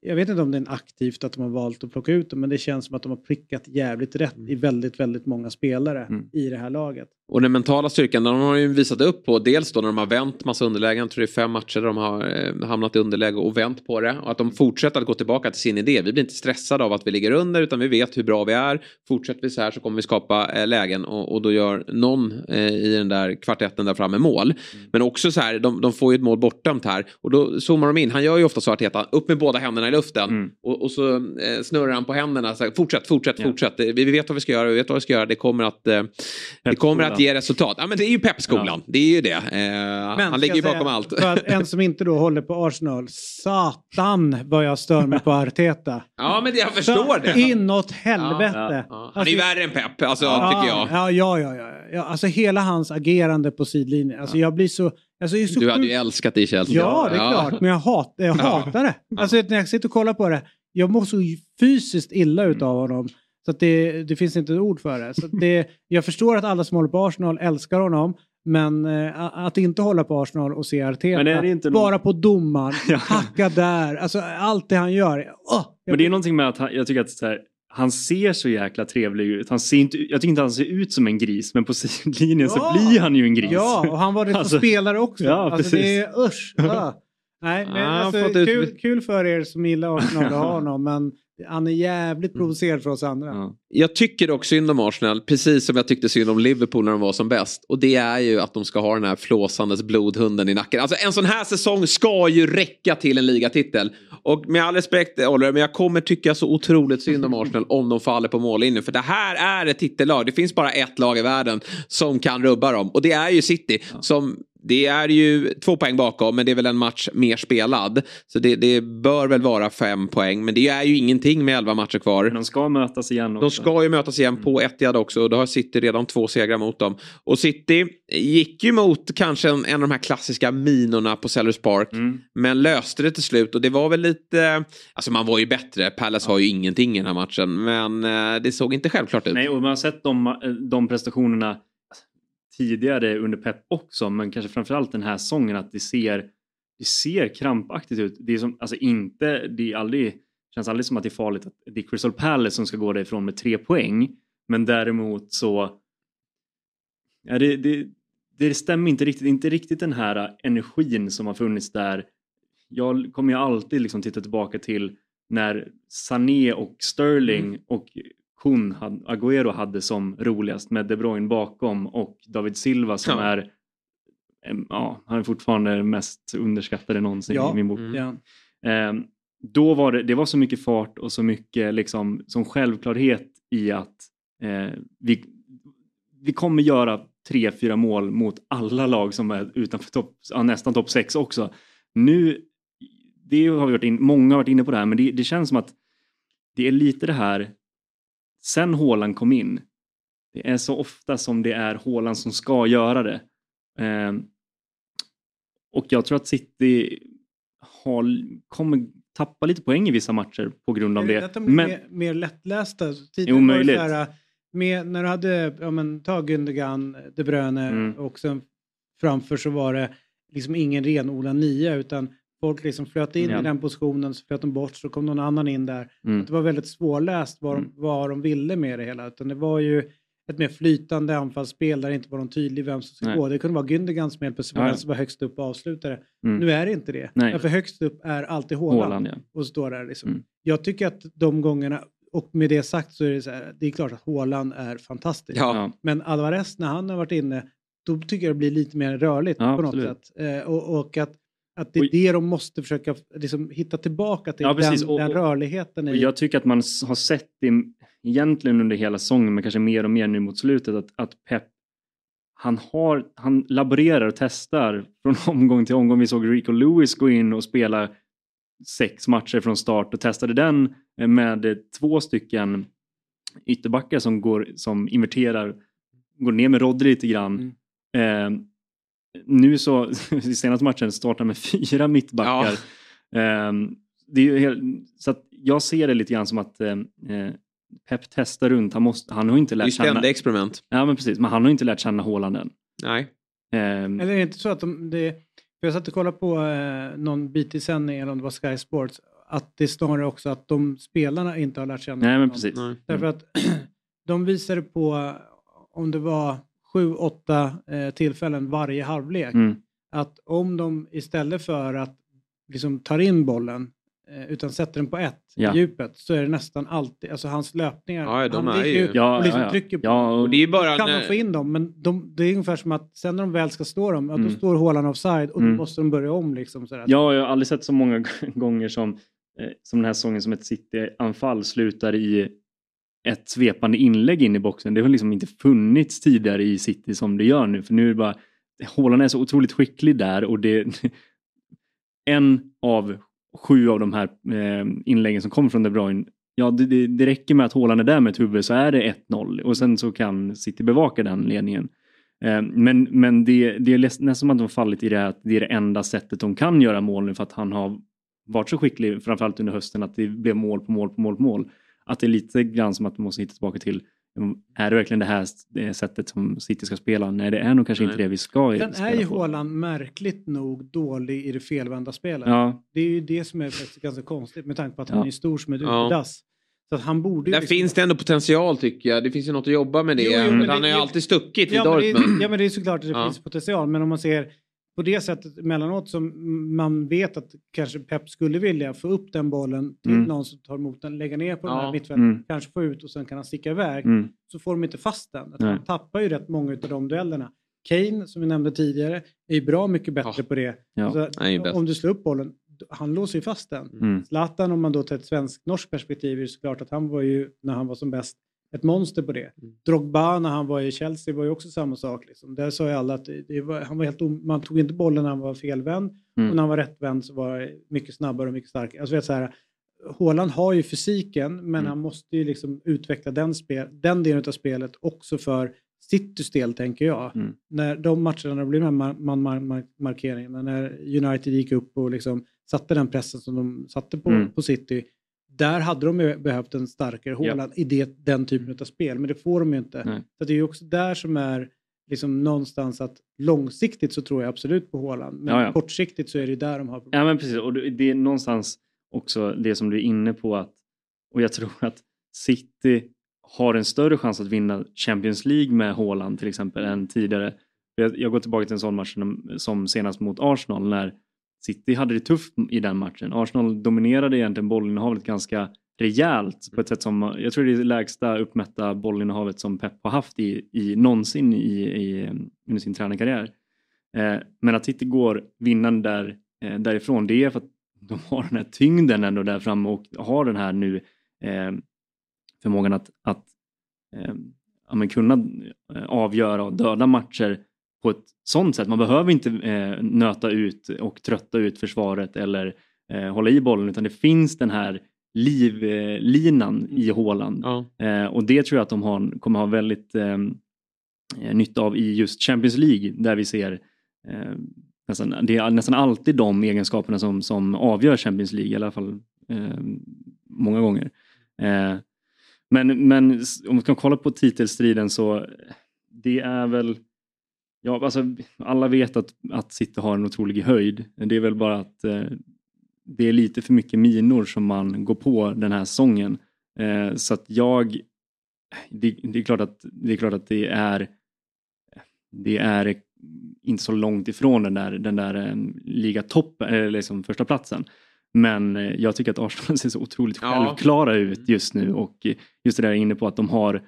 jag vet inte om det är aktivt att de har valt att plocka ut dem, men det känns som att de har prickat jävligt rätt i väldigt, väldigt många spelare Mm. i det här laget. Och den mentala styrkan den har de ju visat upp på dels då när de har vänt massa underlägen. Jag tror det är fem matcher där de har eh, hamnat i underläge och vänt på det. Och att de fortsätter att gå tillbaka till sin idé. Vi blir inte stressade av att vi ligger under utan vi vet hur bra vi är. Fortsätter vi så här så kommer vi skapa eh, lägen och, och då gör någon eh, i den där kvartetten där framme mål. Men också så här, de, de får ju ett mål bortdömt här. Och då zoomar de in. Han gör ju ofta så Arteta, upp med båda händerna i luften. Mm. Och, och så eh, snurrar han på händerna. Så här, fortsätt, fortsätt, Ja. fortsätt. Vi, vi vet vad vi ska göra, vi vet vad vi ska göra. Det kommer att, eh, det kommer att ge resultat. Ja men det är ju peppskolan. Det är ju det. Eh, han ligger ju bakom säga, allt. För att en som inte då håller på Arsenal, satan vad jag stör mig på Arteta. Ja men jag förstår det. Inåt helvete. Ja, ja. Han är ju värre än pepp, alltså, ja, tycker jag. Ja, ja, ja, ja, ja. Alltså hela hans agerande på sidlinjen. Alltså jag blir så... Alltså, så Du hade ju älskat det i Chelsea. Ja, det är klart. Men jag, hat, jag hatar det. Alltså när jag sitter och kollar på det. Jag mår så fysiskt illa utav honom. Så det, det finns inte ett ord för det. Så det. Jag förstår att alla som håller på Arsenal älskar honom. Men eh, att inte hålla på Arsenal och se Arteta, någon- bara på domaren, Ja. hacka där, alltså allt det han gör. Jag Men det är någonting med att han, jag tycker att här, han ser så jäkla trevlig ut. Han ser inte, jag tycker inte han ser ut som en gris men på sidlinjen Ja. så blir han ju en gris. Ja, och han var det Alltså, spelare också. ja, alltså, precis. det är usch. Ja. Nej, men har alltså, fått ut- kul, kul för er som gillar Arsenal att ha honom, men han är jävligt provocerad för oss andra. Ja. Jag tycker dock synd om Arsenal, precis som jag tyckte synd om Liverpool när de var som bäst. Och det är ju att de ska ha den här flåsandes blodhunden i nacken. Alltså en sån här säsong ska ju räcka till en ligatitel. Och med all respekt Oliver, men jag kommer tycka så otroligt synd om Arsenal om de faller på mållinjen. För det här är ett titellag. Det finns bara ett lag i världen som kan rubba dem. Och det är ju City. Som det är ju två poäng bakom men det är väl en match mer spelad. Så det, det bör väl vara fem poäng. Men det är ju ingenting med elva matcher kvar. Men de ska mötas igen också. De ska ju mötas igen på Etihad också och då har City redan två segrar mot dem. Och City gick ju mot kanske en, en av de här klassiska minorna på Sellers Park. Mm. Men löste det till slut och det var väl lite, alltså man var ju bättre. Palace har ju ingenting i den här matchen. Men eh, det såg inte självklart ut. Nej, och man har sett de, de prestationerna tidigare under Pep också, men kanske framförallt den här säsongen att det ser, det ser krampaktigt ut. Det är som, alltså inte, det är aldrig, känns aldrig som att det är farligt att det är Crystal Palace som ska gå därifrån med tre poäng, men däremot så ja, det, det, det stämmer inte riktigt, inte riktigt den här energin som har funnits där. Jag kommer ju alltid liksom titta tillbaka till när Sané och Sterling och Kun, hade- Agüero hade som roligast med De Bruyne bakom och David Silva som Ja. är ja, han är fortfarande mest underskattade någonsin Ja. i min bok. Mm. Ja. Ehm, då var det, det var så mycket fart och så mycket liksom, som självklarhet i att eh, vi, vi kommer göra tre, fyra mål mot alla lag som är utanför topp, ja, nästan topp sex också. Nu, det har vi varit in, många har varit inne på det här, men det, det känns som att det är lite det här sen Håland kom in, det är så ofta som det är Håland som ska göra det. Eh, och jag tror att City har, kommer tappa lite poäng i vissa matcher på grund av det. Att de är Men, mer, mer lättlästa. Jo, möjligt. Så här, med, när du hade, ja men ta Gundogan, De Bruyne Mm. och sen framför så var det liksom ingen renodlad nia utan folk liksom flöt in Ja. i den positionen så flöt de bort så kom någon annan in där. Mm. Att det var väldigt svårläst vad, de, vad de ville med det hela utan det var ju ett mer flytande anfallsspel där det inte var någon tydlig vem som ska Nej. gå. Det kunde vara Gündogan som helt plötsligt var den som var högst upp och avslutare. Mm. Nu är det inte det. Nej. Därför högst upp är alltid ja. och står där liksom. Mm. Jag tycker att de gångerna, och med det sagt så är det så här, det är klart att Haaland är fantastisk. Ja. Men Alvarez när han har varit inne, då tycker jag det blir lite mer rörligt Ja, på något absolut. sätt. Eh, och, och att, att det är Och- det de måste försöka liksom, hitta tillbaka till, Ja, den, Och- den rörligheten Och i... jag tycker att man har sett det egentligen under hela säsongen, men kanske mer och mer nu mot slutet, att, att Pep han, har, han laborerar och testar från omgång till omgång. Vi såg Rico Lewis gå in och spela sex matcher från start och testade den eh, med eh, två stycken ytterbackar som, går, som inverterar, går ner med Rodri lite grann. Eh, nu så, i senaste matchen, startar med fyra mittbackar. Eh, det är ju helt, så att jag ser det lite grann som att eh, eh, Pep testar runt. Han, måste, han har inte Det är lärt känna... ständiga experiment. Ja men precis, men han har inte lärt känna Haaland än. Nej. Ehm, Eller är det inte så att de, det, för jag satt och kollade på eh, någon BT-sändning, eller om det var Sky Sports, att det är snarare också att de spelarna inte har lärt känna nej men precis. Nej. Därför att de visade på, om det var sju, åtta eh, tillfällen varje halvlek, Mm. att om de istället för att liksom tar in bollen eh, utan sätter den på ett Ja. i djupet så är det nästan alltid, alltså hans löpningar, Ja, de han är ligger ju- Ja, och liksom ja, ja. trycker på Ja, Och det är bara kan när- de få in dem, men de, det är ungefär som att sen när de väl ska stå dem, ja, då Mm. står Haaland offside och då Mm. måste de börja om. Liksom, sådär. Ja, jag har aldrig sett så många gånger som, eh, som den här säsongen som ett City-anfall slutar i ett svepande inlägg in i boxen. Det har liksom inte funnits tidigare i City som det gör nu. För nu är det bara, Haaland är så otroligt skicklig där och det en av sju av de här eh, inläggen som kommer från De Bruyne Ja, det, det, det räcker med att Haaland är där med ett huvud så är det 1-0 och sen så kan City bevaka den ledningen. Eh, Men, men det, det är nästan som att de har fallit i det här att det är det enda sättet de kan göra mål nu för att han har varit så skicklig, framförallt under hösten, att det blev mål på mål på mål på mål. Att det är lite grann som att de måste hitta tillbaka till, mm, är det verkligen det här sättet som City ska spela? Nej, det är nog kanske inte det vi ska Sen spela är ju. Haaland märkligt nog dålig i det felvända spelet. Ja. Det är ju det som är faktiskt ganska konstigt med tanke på att Ja. han är stor som ett Ja. utedass. Så att han borde Där liksom- finns det ändå potential tycker jag. Det finns ju något att jobba med det. Jo, jo, han det- har ju alltid stuckit i ja, men det, Dortmund. ja men det är såklart att det Ja. finns potential men om man ser på det sättet emellanåt som man vet att kanske Pep skulle vilja få upp den bollen till Mm. någon som tar emot den, lägga ner på den Ja. här mittfältet, Mm. kanske få ut och sen kan han sticka iväg. Mm. Så får de inte fast den. Att. Han tappar ju rätt många av de duellerna. Kane, som vi nämnde tidigare, är ju bra mycket bättre Ja. på det. Ja. Så Han är ju bäst. om du slår upp bollen, han låser ju fast den. Mm. Zlatan, om man då tar ett svenskt-norskt perspektiv, är det såklart att han var ju, när han var som bäst, ett monster på det. Mm. Drogba när han var i Chelsea var ju också samma sak. Liksom. Där sa ju alla att var, han var helt man tog inte bollen när han var felvänd Mm. och när han var rättvänd så var det mycket snabbare och mycket starkare. Alltså, vet, så här, Haaland har ju fysiken men Mm. han måste ju liksom utveckla den, spel, den delen av spelet också för Citys del tänker jag. Mm. När de matcherna det blev de här man, man, man, markeringarna, när United gick upp och liksom satte den pressen som de satte på, Mm. på City. Där hade de behövt en starkare Haaland i det, den typen av spel, men det får de ju inte. Nej. Så det är ju också där som är liksom någonstans att långsiktigt så tror jag absolut på Haaland, men Ja, ja. kortsiktigt så är det där de har problem. Ja men precis och det det är någonstans också det som du är inne på att och jag tror att City har en större chans att vinna Champions League med Haaland till exempel än tidigare. Jag, jag går tillbaka till en sån match som, som senast mot Arsenal när City hade det tufft i den matchen. Arsenal dominerade egentligen bollinnehavet ganska rejält på ett sätt som jag tror det är det lägsta uppmätta bollinnehavet som Pep har haft i, i någonsin i, i, under sin tränarkarriär. Eh, men att City går vinnande där, eh, därifrån det är för att de har den här tyngden ändå där framme och har den här nu eh, förmågan att, att eh, ja, kunna eh, avgöra och döda matcher på ett sånt sätt. Man behöver inte eh, nöta ut och trötta ut försvaret eller eh, hålla i bollen utan det finns den här livlinan i Håland. Ja. Eh, och det tror jag att de har, kommer ha väldigt eh, nytta av i just Champions League där vi ser eh, nästan, det är nästan alltid de egenskaperna som, som avgör Champions League i alla fall eh, många gånger. Eh, men, men om vi kan kolla på titelstriden så det är väl Ja, alltså, alla vet att, att City har en otrolig höjd. Det är väl bara att eh, det är lite för mycket minor som man går på den här säsongen. Eh, så att jag... Det, det, är klart att, det är klart att det är det är inte så långt ifrån den där, den där eh, ligatoppen, eller liksom första platsen. Men eh, jag tycker att Arsenal ser så otroligt självklara ut just nu och just det där inne på att de har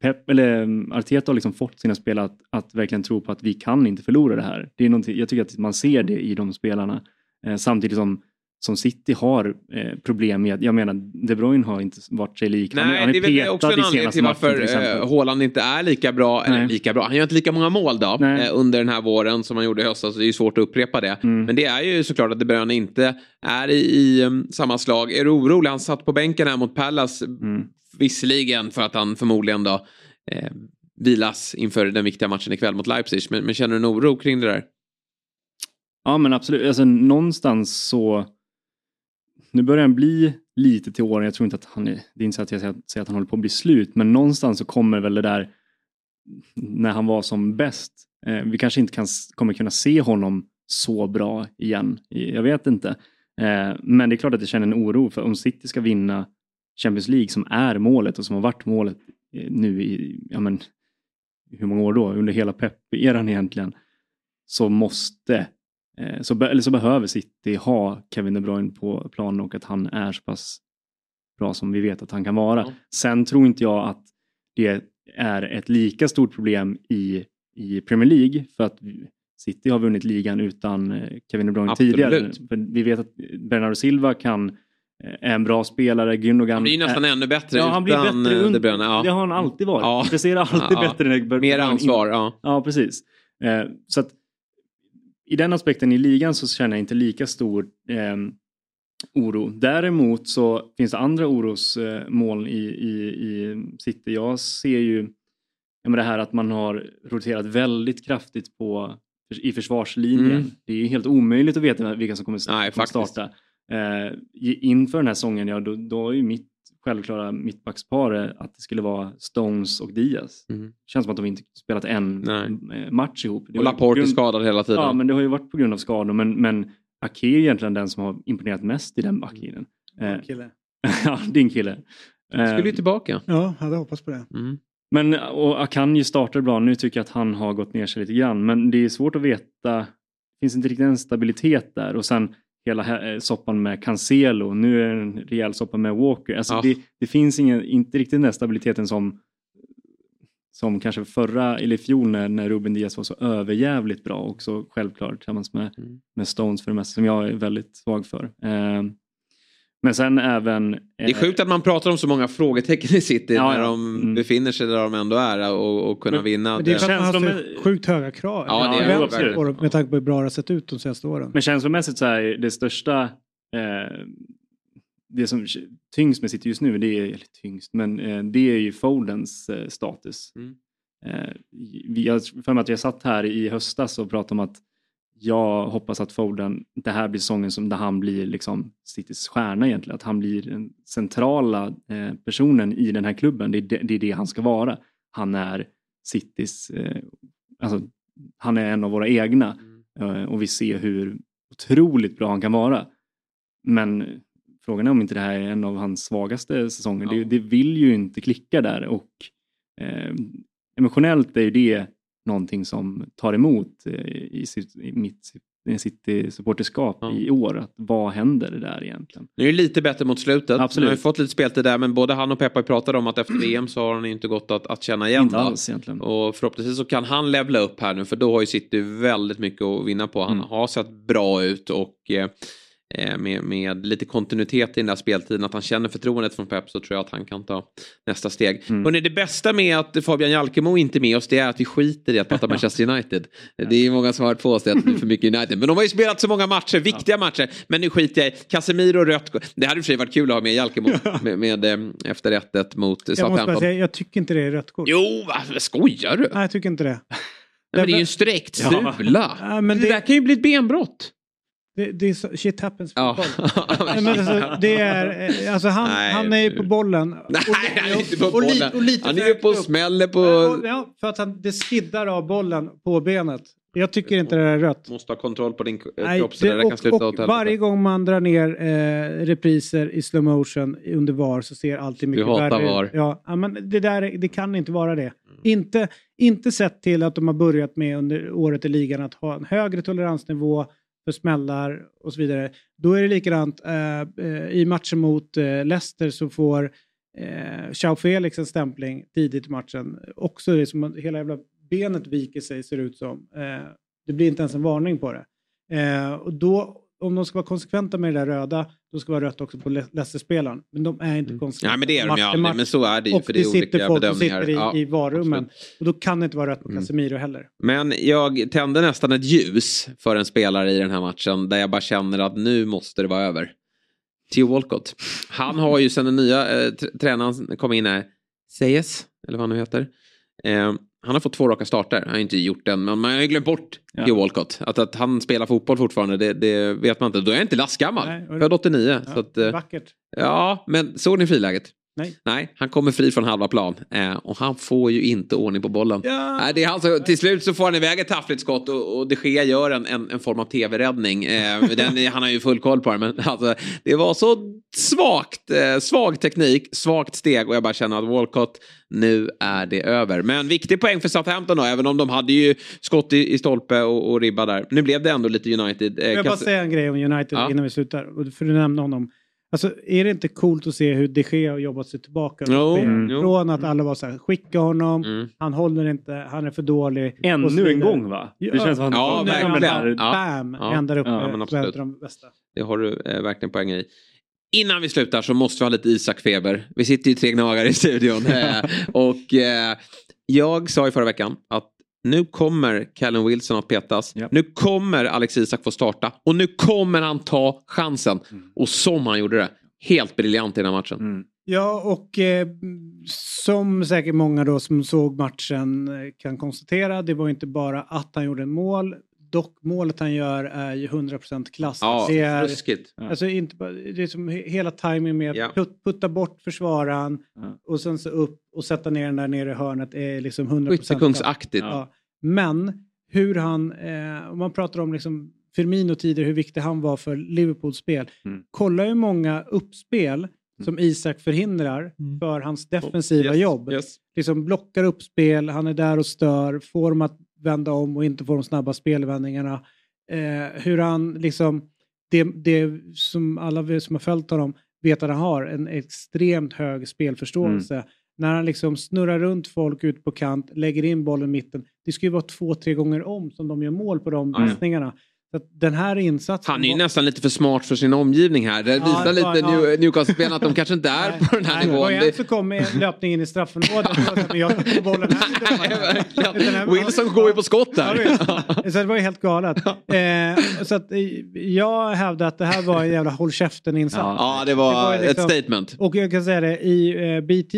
Pep, eller mm, Arteta har liksom fått sina spelare att, att, verkligen tro på att vi kan inte förlora det här. Det är jag tycker att man ser det i de spelarna. Eh, samtidigt som, som City har eh, problem med, jag menar De Bruyne har inte varit sig lik. Nej, han är, han det är också en anledning till varför Håland inte är lika bra, eller lika bra, han gör inte lika många mål då eh, under den här våren som han gjorde i höstas. Det är ju svårt att upprepa det. Mm. Men det är ju såklart att De Bruyne inte är i, i um, samma slag. Är du orolig? Han satt på bänken här mot Pallas mm. Visserligen för att han förmodligen då eh, vilas inför den viktiga matchen ikväll mot Leipzig. Men, men känner du en oro kring det där? Ja men absolut. Alltså, någonstans så... Nu börjar han bli lite till åren. Jag tror inte att han är... Det är inte så att jag säger att han håller på att bli slut. Men någonstans så kommer väl det där när han var som bäst. Eh, vi kanske inte kan, kommer kunna se honom så bra igen. Jag vet inte. Eh, men det är klart att jag känner en oro för om City ska vinna Champions League som är målet och som har varit målet eh, nu i, ja men, hur många år då? Under hela Pep-eran egentligen. Så måste, eh, så, eller så behöver City ha Kevin De Bruyne på planen och att han är så pass bra som vi vet att han kan vara. Mm. Sen tror inte jag att det är ett lika stort problem i, i Premier League för att City har vunnit ligan utan eh, Kevin De Bruyne Absolut. tidigare. För vi vet att Bernardo Silva kan är en bra spelare. Gündogan blir nästan är, ännu bättre ja, han blir utan bättre De Ja. Det har han alltid varit. Ja. Presterar alltid ja, bättre. När Mer ansvar. Ja, ja precis. Eh, så att, I den aspekten i ligan så känner jag inte lika stor eh, oro. Däremot så finns det andra orosmoln i, i, i City. Jag ser ju ja, det här att man har roterat väldigt kraftigt på, i försvarslinjen. Mm. Det är helt omöjligt att veta vilka som kommer, Nej, kommer starta. Eh, inför den här säsongen, ja, då, då är mitt självklara mittbackspar att det skulle vara Stones och Diaz. Mm. känns som att de inte spelat en Nej. Eh, match ihop. Det och Laporte är skadad hela tiden. Ja, men det har ju varit på grund av skador. Men, men Ake är egentligen den som har imponerat mest i den backlinjen. Mm. Eh, kille. ja, din kille. Eh, skulle ju tillbaka. Ja, hade hoppats på det. Mm. Men och Akanji startar bra. Nu tycker jag att han har gått ner sig lite grann. Men det är svårt att veta. Det finns inte riktigt en stabilitet där. Och sen hela eh, soppan med Cancelo, nu är det en rejäl soppa med Walker. Alltså ja. det, det, finns ingen, inte riktigt den där stabiliteten som, som kanske förra, eller i fjol när, när Ruben Diaz var så överjävligt bra och så självklart tillsammans med, mm. med Stones för det mesta som jag är väldigt svag för. Eh, men sen även... Eh, det är sjukt att man pratar om så många frågetecken i City ja, när de mm. befinner sig där de ändå är och, och kunna men, vinna. Men det är för att man har sjukt höga krav. Ja, det är ja, det med tanke på hur bra det har sett ut de senaste åren. Men känslomässigt så är det största eh, det som tyngs med City just nu, det är, eller tyngst, men eh, det är ju Fodens eh, status. Mm. Eh, vi, jag för mig att jag satt här i höstas och pratade om att jag hoppas att Foden, det här blir säsongen som där han blir liksom Citys stjärna egentligen. Att han blir den centrala eh, personen i den här klubben. Det är det, det är det, han ska vara. Han är Citys, eh, alltså han är en av våra egna mm. eh, och vi ser hur otroligt bra han kan vara. Men frågan är om inte det här är en av hans svagaste säsonger. Ja. Det, det, vill ju inte klicka där och eh, emotionellt är ju det någonting som tar emot eh, i, sitt, i mitt City-supporterskap ja. i år. Att vad händer där egentligen? Det är lite bättre mot slutet. Absolut. Han har fått lite speltid där men både han och Peppa pratade om att efter VM så har han inte gått att, att känna igen. Inte alls egentligen. Och förhoppningsvis så kan han levla upp här nu för då har ju City väldigt mycket att vinna på. Han mm. har sett bra ut och eh, eh, med, med lite kontinuitet i den där speltiden, att han känner förtroendet från Pep så tror jag att han kan ta nästa steg. Mm. Hörrni, det bästa med att Fabian Jalkemo inte är med oss det är att vi skiter i att prata Manchester United. Det är många som har hört på oss att det är för mycket United. Men de har ju spelat så många matcher, viktiga matcher. Men nu skiter jag i Casemiro rött. Det hade i och för sig varit kul att ha med Jalkemo med, med, med efter 1 mot Southampton. Jag, säga, jag tycker inte det är rött kort. Jo, skojar du? Nej, jag tycker inte det. Nej, men det är ju en sträckt sula. Ja, men det... det där kan ju bli ett benbrott. Det, det är så, shit happens ja. men alltså, det är, eh, alltså han, han är ju på bollen. Nej, och, han är inte på bollen. Och, och lite han är ju på smäller på... Ja, för att han, det skiddar av bollen på benet. Jag tycker inte det är rött. Måste ha kontroll på din Nej, kropp så det, det kan sluta och Varje gång man drar ner eh, repriser i slow motion under VAR så ser alltid mycket värre ut. Du hatar VAR. Ja, men det, där, det kan inte vara det. Mm. Inte, inte sett till att de har börjat med under året i ligan att ha en högre toleransnivå för smällar och så vidare. Då är det likadant eh, eh i matchen mot eh, Leicester så får eh, Chao Felix en stämpling tidigt i matchen. Också det som hela jävla benet viker sig ser ut som. Eh, det blir inte ens en varning på det. Eh, och då, om de ska vara konsekventa med det där röda, då ska det vara rött också på Leicester-spelaren. Men de är inte konsekventa. Ja, men det är de ju aldrig, men så är det ju. För det, är sitter folk som sitter i, ja, i varummen. Och då kan det inte vara rött på mm. Casemiro heller. Men jag tände nästan ett ljus för en spelare i den här matchen där jag bara känner att nu måste det vara över. Theo Walcott. Han har ju sen den nya eh, tränaren kom in här, Sayes, eller vad han nu heter. Eh, han har fått två raka starter. Han har inte gjort den, men man har ju glömt bort ja. Joe Walcott. Att, att han spelar fotboll fortfarande, det, det vet man inte. Då är jag inte lastgammal. Född 89. Ja, så att, eh, vackert. Ja, men såg ni friläget? Nej. Nej, han kommer fri från halva plan eh, och han får ju inte ordning på bollen. Ja. Eh, det är alltså, till slut så får han iväg ett taffligt skott och, och de Gea gör en, en, en form av tv-räddning. Eh, han har ju full koll på det men alltså, det var så svagt, eh, svag teknik, svagt steg och jag bara känner att Walcott, nu är det över. Men viktig poäng för Southampton då, även om de hade ju skott i, i stolpe och, och ribba där. Nu blev det ändå lite United. Eh, jag bara säga en grej om United ja. innan vi slutar, för du nämnde honom. Alltså, är det inte coolt att se hur de Gea har jobbat sig tillbaka? Jo, mm. Från att alla var så här, skicka honom, mm. han håller inte, han är för dålig. Ännu en gång va? Det känns som att han ja, verkligen. Bam, ja. ändar upp ja, men absolut. de bästa. Det har du eh, verkligen poäng i. Innan vi slutar så måste vi ha lite Isak-feber. Vi sitter ju tre gnagare i studion. Eh, och eh, jag sa i förra veckan att nu kommer Callum Wilson att petas. Yep. Nu kommer Alex Isak få starta. Och nu kommer han ta chansen. Mm. Och som han gjorde det. Helt briljant i den här matchen. Mm. Ja, och eh, som säkert många då som såg matchen eh, kan konstatera, det var inte bara att han gjorde en mål. Dock målet han gör är ju 100% klass. Ja, det är, ruskigt. Alltså inte det är som hela timingen med att ja. put, putta bort försvararen ja. och sen så upp och sätta ner den där nere i hörnet är liksom 100% Skyttekungsaktigt. Ja. Men hur han, eh, om man pratar om liksom Firmino tidigare, hur viktig han var för Liverpools spel. Mm. Kolla hur många uppspel mm. som Isak förhindrar mm. för hans defensiva yes, jobb. Yes. Liksom blockar uppspel, han är där och stör, får dem att vända om och inte får de snabba spelvändningarna. Eh, hur han liksom, det, det som alla som har följt honom vet att han har, en extremt hög spelförståelse. Mm. När han liksom snurrar runt folk ut på kant, lägger in bollen i mitten. Det ska ju vara två, tre gånger om som de gör mål på de passningarna. Så den här insatsen... Han är ju var... nästan lite för smart för sin omgivning här. Det visar ja, lite ja. Newcastle-spelarna att de kanske inte är på den här nej, nivån. Och så kom en löpning in i straffområdet. jag tar bollen här. Wilson går ju på skott där. så det var ju helt galet. Eh, så att, eh, jag hävdar att det här var en jävla håll käften-insats. Ja, det var, det var liksom, ett statement. Och jag kan säga det, i eh, BT,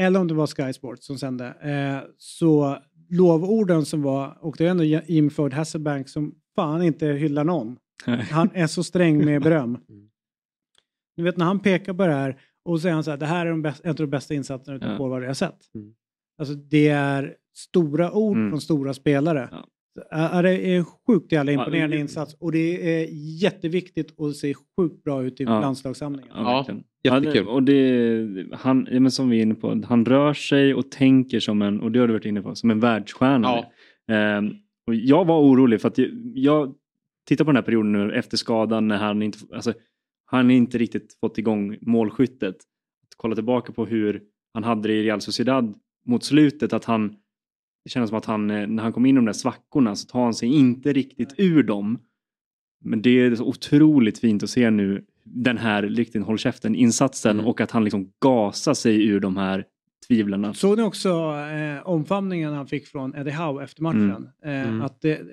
eller om det var Sky Sports som sände, eh, så lovorden som var, och det är ändå Jim Ford Hasselbank som fan inte hyllar någon. Han är så sträng med beröm. Du vet när han pekar på det här och säger han så här, det här är de bästa, en av de bästa insatserna utav ja. forward jag har sett. Mm. Alltså det är stora ord mm. från stora spelare. Ja. Ja, det är en sjukt jävla imponerande ja, insats och det är jätteviktigt och ser sjukt bra ut i ja. landslagssamlingen. Ja, jättekul. och det, han, men som vi är inne på, han rör sig och tänker som en, och det har du varit inne på, som en världsstjärna. Ja. Um, och jag var orolig för att jag, jag tittar på den här perioden nu efter skadan när han inte, alltså, han inte riktigt fått igång målskyttet. Att kolla tillbaka på hur han hade det i Real Sociedad mot slutet, att han det kändes som att han, eh, när han kom in i de där svackorna så tar han sig inte riktigt ur dem. Men det är så otroligt fint att se nu den här riktigt håll käften-insatsen Mm. och att han liksom gasar sig ur de här tvivlen. Såg ni också eh, omfamningen han fick från Eddie Howe efter matchen? Eh, Mm. att det, eh,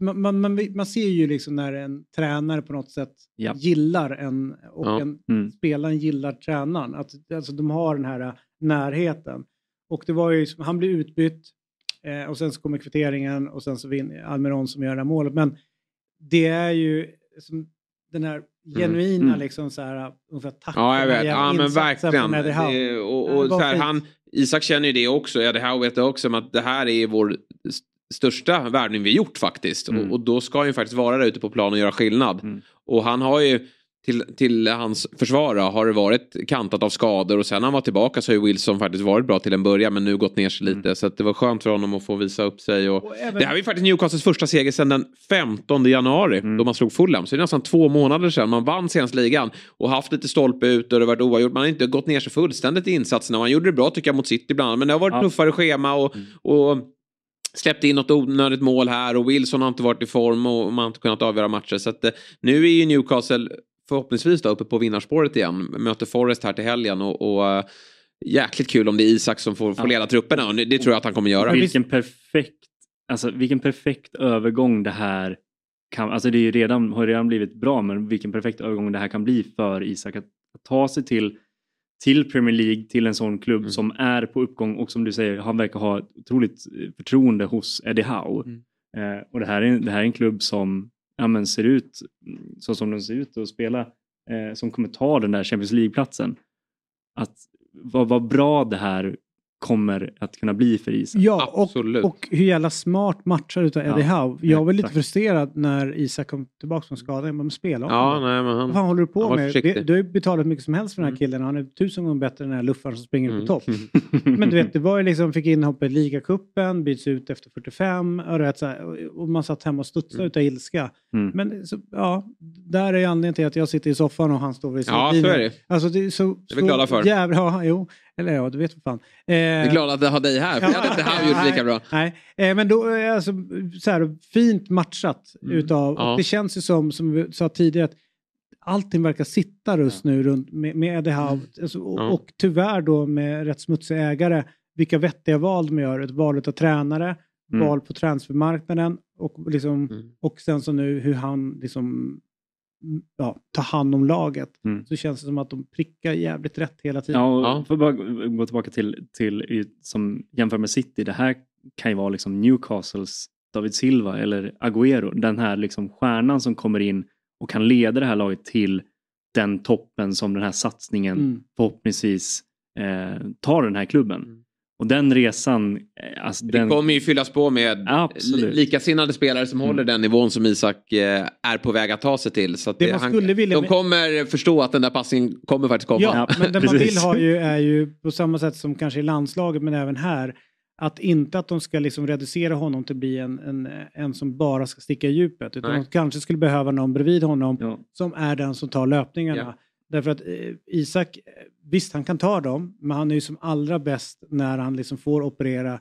man, man, man, ser ju liksom när en tränare på något sätt Ja. gillar en och Ja. en Mm. spelaren gillar tränaren. Att, alltså, de har den här eh, närheten. Och det var ju, han blev utbytt eh, och sen så kommer kvitteringen och sen så vinner Almiron som gör det här målet. Men det är ju som den här genuina Mm. liksom så här ungefär tack Ja, jag här vet. Ja, men verkligen. Det, och, Ja, och det så här, han, Isak känner ju det också. Eddie Howe vet det också. Att det här är vår st- största värvning vi gjort faktiskt. Mm. Och, och då ska han ju faktiskt vara där ute på plan och göra skillnad. Mm. Och han har ju till, till hans försvar har det varit kantat av skador och sen när han var tillbaka så har ju Wilson faktiskt varit bra till en början men nu gått ner sig lite. Så att det var skönt för honom att få visa upp sig. Och, Och även- Det här var ju faktiskt Newcastles första seger sedan den 15 januari Mm. då man slog Fulham. Så det är nästan två månader sedan man vann senast ligan och haft lite stolpe ut och det har varit oavgjort. Man har inte gått ner sig fullständigt i insatserna. Man gjorde det bra tycker jag mot City bland annat men det har varit Ja. tuffare schema och, och släppte in något onödigt mål här och Wilson har inte varit i form och man har inte kunnat avgöra matcher. Så att, eh, nu är ju Newcastle förhoppningsvis då uppe på vinnarspåret igen. Möter Forest här till helgen och, och eh, jäkligt kul om det är Isak som får, får leda trupperna det, tror jag att han kommer göra. Vilken perfekt, alltså vilken perfekt övergång det här kan, alltså det är redan, har redan blivit bra men vilken perfekt övergång det här kan bli för Isak att, att ta sig till till Premier League, till en sån klubb Mm. som är på uppgång och som du säger, han verkar ha ett otroligt eh, förtroende hos Eddie Howe. Mm. Eh, och det här, är, det här är en klubb som ja, men ser ut så som de ser ut och spela, eh, som kommer ta den där Champions League-platsen. Att vad, vad bra det här kommer att kunna bli för Isak. Ja, och, Absolut. och hur jävla smart matchad utav Eddie Ja, Howe. Jag var lite frustrerad när Isak kom tillbaka från skadan. Men spela om Ja, nej, men han... Vad fan håller du på med? Vi- Du har ju betalat mycket som helst för den här Mm. killen. Han är tusen gånger bättre än den här luffaren som springer Mm. på topp. Men du vet, det var ju liksom, fick inhopp i ligacupen, byts ut efter 45 och, du vet, så här, och- man satt hemma och studsade Mm. utav ilska. Mm. Men så, ja, där är ju anledningen till att jag sitter i soffan och han står vid Ja, så är det. Alltså det är så... Det är vi glada för. Jävla, ja, jo. Eller ja, du vet vad fan. Eh, Jag är glad att jag har dig här för jag hade inte han gjort lika bra. Nej, eh, men då är alltså så här, fint matchat utav, Ja. och det känns ju som, som vi sa tidigare, att allting verkar sitta just nu runt med, med Eddie Howe. Alltså, och, Ja. och tyvärr då med rätt smutsiga ägare, vilka vettiga val de gör. Ett val av tränare, Mm. val på transfermarknaden och, liksom, Mm. och sen så nu hur han liksom mm, ja, tar hand om laget. Mm. Så känns det som att de prickar jävligt rätt hela tiden. Ja, och Ja. för att bara gå tillbaka till, till som jämför med City. Det här kan ju vara liksom Newcastles David Silva eller Agüero. Den här liksom stjärnan som kommer in och kan leda det här laget till den toppen som den här satsningen Mm. förhoppningsvis eh, tar den här klubben. Mm. Och den resan, eh, alltså Det den, kommer ju fyllas på med Absolut. li- likasinnade spelare som Mm. håller den nivån som Isak eh, är på väg att ta sig till. Så att Det det, man han, skulle vilja- de kommer förstå att den där passningen kommer faktiskt komma. Ja, Ja, men det man vill ha ju är ju på samma sätt som kanske i landslaget men även här att inte att de ska liksom reducera honom till att bli en, en, en som bara ska sticka i djupet utan Nej. de kanske skulle behöva någon bredvid honom ja, som är den som tar löpningarna. Ja. Därför att eh, Isak, eh, visst han kan ta dem men han är ju som allra bäst när han liksom får operera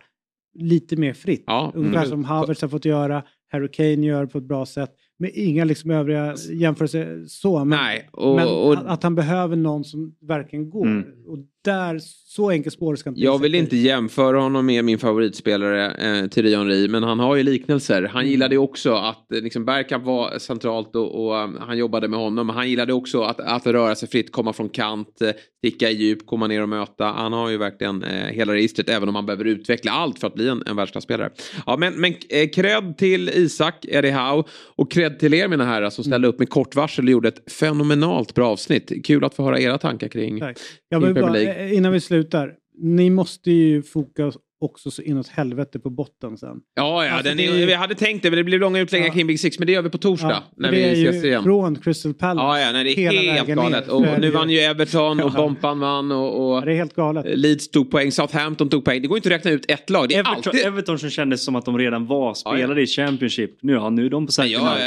lite mer fritt. Ja, Ungefär absolut. som Havertz har fått göra, Harry Kane gör på ett bra sätt. Med inga liksom övriga jämförelser så. Men, Nej, och, men och att, att han behöver någon som verkligen går. Mm. Och där, så enkelt spår ska inte jag vill inte jämföra honom med min favoritspelare eh, Thierry Henry, men han har ju liknelser. Han Mm. gillade ju också att eh, liksom, Bergkamp var centralt och, och um, han jobbade med honom. Men han gillade också att, att röra sig fritt, komma från kant, eh, sticka i djup, komma ner och möta. Han har ju verkligen eh, hela registret, även om han behöver utveckla allt för att bli en, en världsklasspelare. Ja, men, men eh, cred till Isak, Eddie Howe och cred till er mina herrar som ställde upp med kort varsel och gjorde ett fenomenalt bra avsnitt. Kul att få höra era tankar kring Tack. Vill Premier League innan vi slutar, ni måste ju fokusera också så inåt helvete på botten sen. Ja, ja Alltså, den är, är ju- vi hade tänkt det, men det blir långa utläggningar Ja. kring Big Six. Men det gör vi på torsdag. Ja, när det vi är ses ju igen. från Crystal Palace. Ja, ja, nej, det är hela helt galet. Och är nu vann ju Everton och Ja. Bompan vann och, Ja, och det är helt galet. Leeds tog poäng, Southampton tog poäng. Det går inte att räkna ut ett lag. Det är Everton, alltid... Everton som kändes som att de redan var spelade Ja, ja. i Championship. Nu, ja, nu är de på second Ja,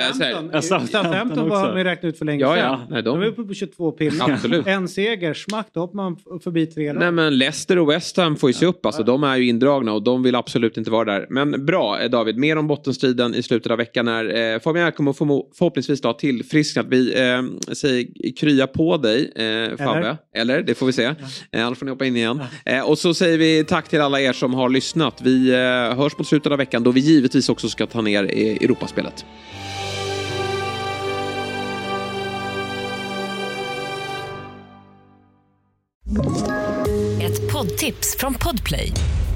ja, Southampton, var också. vi räknat ut för länge Ja, sedan. ja. Nej, De de... var uppe på 22 pinnar. Absolut. En seger, smack, då hoppar man förbi tre lag. Nej men Leicester och West Ham får ju se upp. Alltså, de är ju indragna och de vill absolut inte vara där. Men bra eh, David, mer om bottenstriden i slutet av veckan när eh, Fabian kommer förhoppningsvis då tillfrisknat. Vi eh, säger krya på dig eh, Fabbe. Eller? Eller? Det får vi se. Ja. Eh, annars får ni hoppa in igen. Ja. Eh, och så säger vi tack till alla er som har lyssnat. Vi eh, hörs mot slutet av veckan då vi givetvis också ska ta ner eh, Europaspelet. Ett poddtips från Podplay.